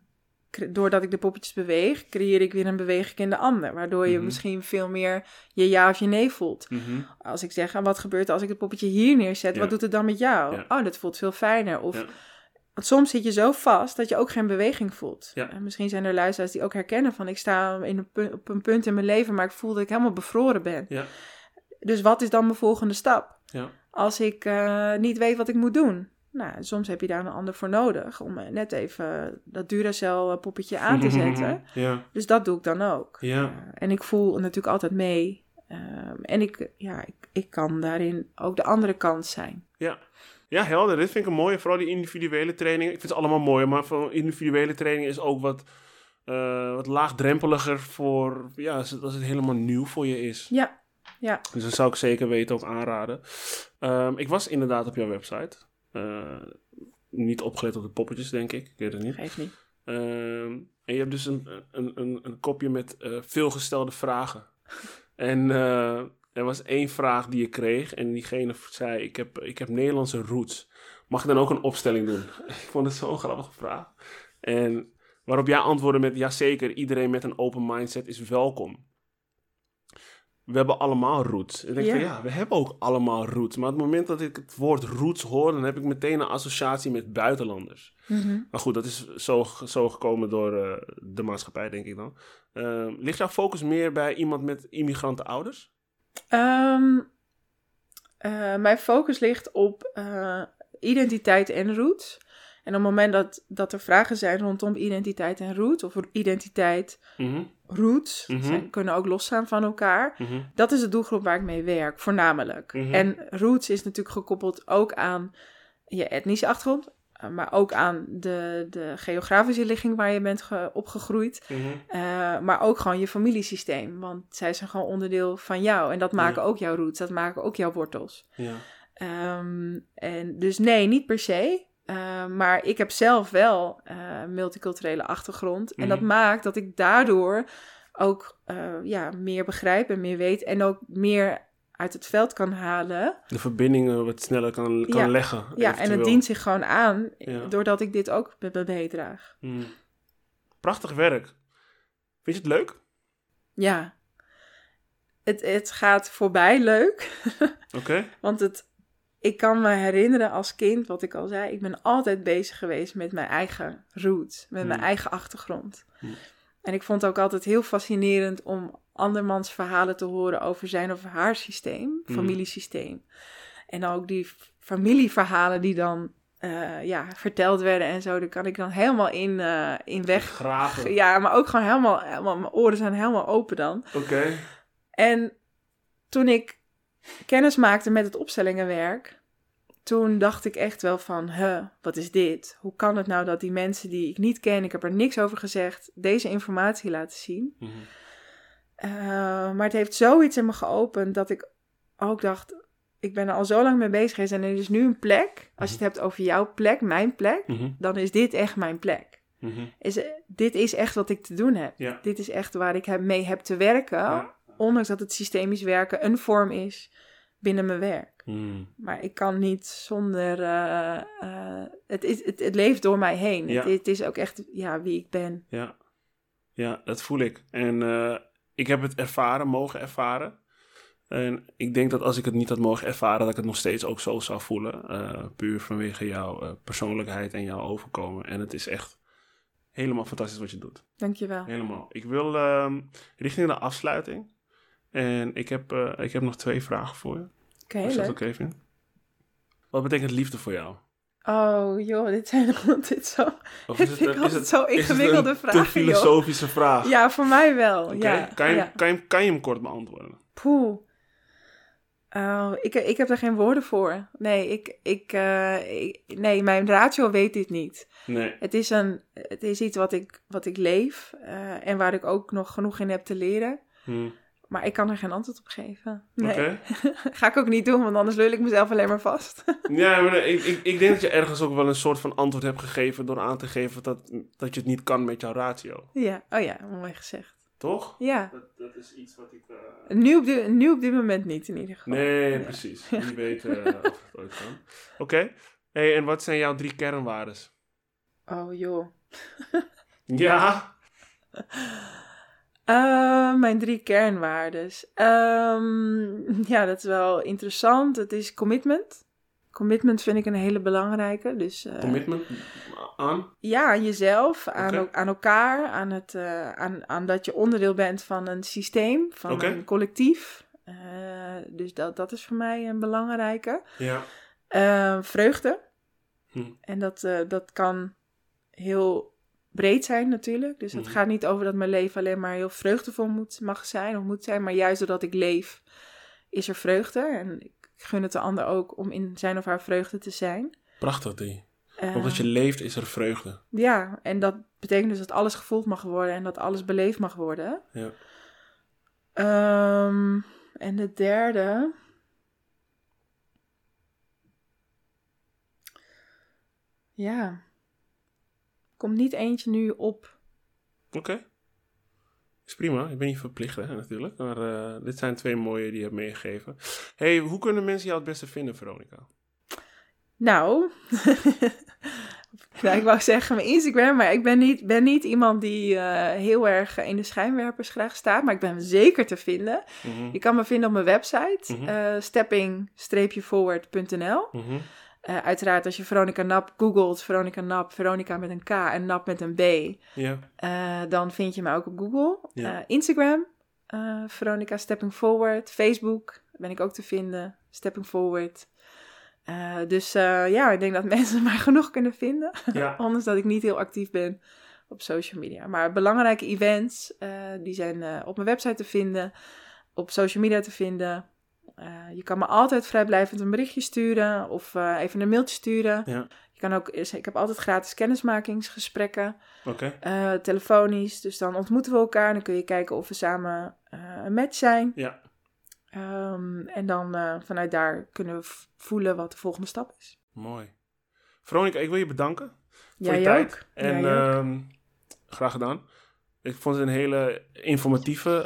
doordat ik de poppetjes beweeg, creëer ik weer een beweging in de ander. Waardoor je Mhm. misschien veel meer je ja of je nee voelt. Mhm. Als ik zeg, ah, wat gebeurt er als ik het poppetje hier neerzet? Ja. Wat doet het dan met jou? Ja. Oh, dat voelt veel fijner. Of, Ja. Want soms zit je zo vast dat je ook geen beweging voelt. En misschien zijn er luisteraars die ook herkennen van... ik sta in een pu- op een punt in mijn leven, maar ik voel dat ik helemaal bevroren ben. Ja. Dus wat is dan mijn volgende stap? Ja. Als ik eh, niet weet wat ik moet doen. Nou, soms heb je daar een ander voor nodig... om eh, net even dat Duracell poppetje aan te zetten. Ja. Dus dat doe ik dan ook. Ja. Uh, en ik voel natuurlijk altijd mee. Um, en ik, ja, ik, ik kan daarin ook de andere kant zijn. Ja. Ja, helder. Dit vind ik een mooie. Vooral die individuele trainingen. Ik vind ze allemaal mooi, maar voor individuele training is ook wat, uh, wat laagdrempeliger voor, ja, als het, als het helemaal nieuw voor je is. Ja, ja. Dus dat zou ik zeker weten ook aanraden. Um, ik was inderdaad op jouw website. Uh, niet opgelet op de poppetjes, denk ik. Ik weet het niet. Geeft niet. Um, en je hebt dus een, een, een, een kopje met uh, veelgestelde vragen. en uh, er was één vraag die je kreeg. En diegene zei: Ik heb, ik heb Nederlandse roots. Mag ik dan ook een opstelling doen? ik vond het zo'n grappige vraag. En waarop jij antwoordde met: Jazeker, iedereen met een open mindset is welkom. We hebben allemaal roots. Ik denk Ja. van ja, we hebben ook allemaal roots. Maar op het moment dat ik het woord roots hoor, dan heb ik meteen een associatie met buitenlanders. Mhm. Maar goed, dat is zo, zo gekomen door eh, de maatschappij, denk ik dan. Eh, ligt jouw focus meer bij iemand met immigrantenouders? Um, uh, mijn focus ligt op uh, identiteit en roots. En op het moment dat, dat er vragen zijn rondom identiteit en roots, of identiteit, Mhm, roots, Mhm. zijn, kunnen ook losstaan van elkaar. mhm, Dat is de doelgroep waar ik mee werk, voornamelijk. Mhm. En roots is natuurlijk gekoppeld ook aan je etnische achtergrond, maar ook aan de, de geografische ligging waar je bent ge- opgegroeid. Uh, maar ook gewoon je familiesysteem. Want zij zijn gewoon onderdeel van jou. En dat maken ook jouw roots. Dat maken ook jouw wortels. Ja. Um, en dus nee, niet per se. Uh, maar ik heb zelf wel uh, multiculturele achtergrond. En dat Mhm. maakt dat ik daardoor ook uh, ja, meer begrijp en meer weet. En ook meer uit het veld kan halen. De verbindingen wat sneller kan, kan Ja. leggen. Ja, en het dient zich gewoon aan. Ja. Doordat ik dit ook bij me meedraag. Mhm. Prachtig werk. Vind je het leuk? Ja. Het, het gaat voorbij leuk. Oké. Want het, ik kan me herinneren als kind, wat ik al zei, ik ben altijd bezig geweest met mijn eigen roots, met mijn Hmm. eigen achtergrond. Hmm. En ik vond het ook altijd heel fascinerend om andermans verhalen te horen over zijn of haar systeem, Hmm. familiesysteem. En ook die familieverhalen die dan eh, ja, verteld werden en zo, daar kan ik dan helemaal in, eh, in weg. Graven. Ja, maar ook gewoon helemaal, helemaal, mijn oren zijn helemaal open dan. Oké. En toen ik kennis maakte met het opstellingenwerk, toen dacht ik echt wel van, huh, wat is dit? Hoe kan het nou dat die mensen die ik niet ken, ik heb er niks over gezegd, deze informatie laten zien? Mhm. Uh, maar het heeft zoiets in me geopend dat ik ook dacht, ik ben er al zo lang mee bezig geweest en er is nu een plek. Als je het hebt over jouw plek, mijn plek, Mhm. dan is dit echt mijn plek. Mhm. Is, dit is echt wat ik te doen heb. Ja. Dit is echt waar ik heb, mee heb te werken. Ja. Ondanks dat het systemisch werken een vorm is binnen mijn werk. Hmm. Maar ik kan niet zonder. eh, eh, het, is, het, het leeft door mij heen. Ja. Het, het is ook echt ja, wie ik ben. Ja. ja, dat voel ik. En eh, ik heb het ervaren, mogen ervaren. En ik denk dat als ik het niet had mogen ervaren, dat ik het nog steeds ook zo zou voelen. Puur vanwege jouw persoonlijkheid en jouw overkomen. En het is echt helemaal fantastisch wat je doet. Dankjewel. Helemaal. Ik wil ehm, richting de afsluiting. En ik heb, eh, ik heb nog twee vragen voor je. Oké, dat leuk. oké vindt. Wat betekent liefde voor jou? Oh joh, dit zijn dit zo. Of Dit vind ik altijd zo is het ingewikkelde een vragen, te filosofische vraag? Ja, voor mij wel. Ja, kan, je, ja. kan, je, kan je hem kort beantwoorden? Poeh. Oh, ik, ik heb er geen woorden voor. Nee, ik, ik, eh, ik- nee, mijn ratio weet dit niet. Nee. Het is, een, het is iets wat ik, wat ik leef eh, en waar ik ook nog genoeg in heb te leren. Hm. Maar ik kan er geen antwoord op geven. Nee, ga ik ook niet doen, want anders lul ik mezelf alleen maar vast. Ja, maar ik, ik, ik denk dat je ergens ook wel een soort van antwoord hebt gegeven door aan te geven dat, dat je het niet kan met jouw ratio. ja, oh ja, mooi gezegd. Toch? Ja, Dat, dat is iets wat ik... eh, nu op, dit, nu op dit moment niet in ieder geval. Nee, Ja. precies. Wie weet eh, of het ooit kan. Oké. Hey, en wat zijn jouw drie kernwaardes? Oh joh. Ja. Eh, mijn drie kernwaardes. Ehm, ja, dat is wel interessant. Het is commitment. Commitment vind ik een hele belangrijke. Dus, eh, Commitment aan? Ja, aan jezelf, aan, aan elkaar, aan, het, eh, aan, aan dat je onderdeel bent van een systeem, van een collectief. Dus dat, dat is voor mij een belangrijke. Ja. Eh, vreugde. Hm. En dat, dat kan heel breed zijn natuurlijk. Dus het Mhm. gaat niet over dat mijn leven alleen maar heel vreugdevol moet, mag zijn of moet zijn. Maar juist doordat ik leef, is er vreugde. En ik gun het de ander ook om in zijn of haar vreugde te zijn. Prachtig die. Omdat je leeft is er vreugde. Ja, en dat betekent dus dat alles gevoeld mag worden en dat alles beleefd mag worden. Ja. Ehm, en de derde. Ja. Komt niet eentje nu op. Oké. Is prima. Ik ben niet verplicht, hè, natuurlijk. Maar eh, dit zijn twee mooie die je hebt meegegeven. hey, hoe kunnen mensen jou het beste vinden, Veronica? Nou, nou, ik wou zeggen mijn Instagram, maar ik ben niet, ben niet iemand die eh, heel erg in de schijnwerpers graag staat. Maar ik ben zeker te vinden. Mhm. Je kan me vinden op mijn website, Mhm. eh, stepping-forward.nl. Eh, uiteraard, als je Veronica Nap googelt, Veronica Nap, Veronica met een K en Nap met een B, eh, dan vind je me ook op Google. Eh, Instagram, Veronica Stepping Forward. Facebook ben ik ook te vinden, Stepping Forward. Dus ja, ik denk dat mensen mij genoeg kunnen vinden. Ja. Ondanks dat ik niet heel actief ben op social media. Maar belangrijke events, die zijn op mijn website te vinden, op social media te vinden. Eh, je kan me altijd vrijblijvend een berichtje sturen of eh, even een mailtje sturen. Ja. Je kan ook, ik heb altijd gratis kennismakingsgesprekken, eh, telefonisch. Dus dan ontmoeten we elkaar en dan kun je kijken of we samen eh, een match zijn. Ja. Ehm, en dan vanuit daar kunnen we voelen wat de volgende stap is. Mooi. Veronica, ik wil je bedanken voor je tijd. ook. En ook. ehm, graag gedaan. Ik vond het een hele informatieve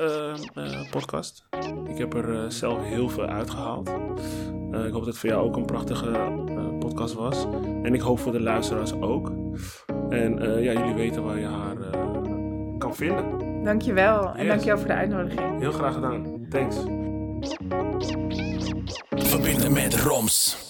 eh, eh, podcast. Ik heb er eh, zelf heel veel uitgehaald. Eh, ik hoop dat het voor jou ook een prachtige eh, podcast was. En ik hoop voor de luisteraars ook. En eh, ja, jullie weten waar je haar eh, kan vinden. Dankjewel. En Yes. dankjewel voor de uitnodiging. Heel graag gedaan. Thanks. Verbinden met Roms.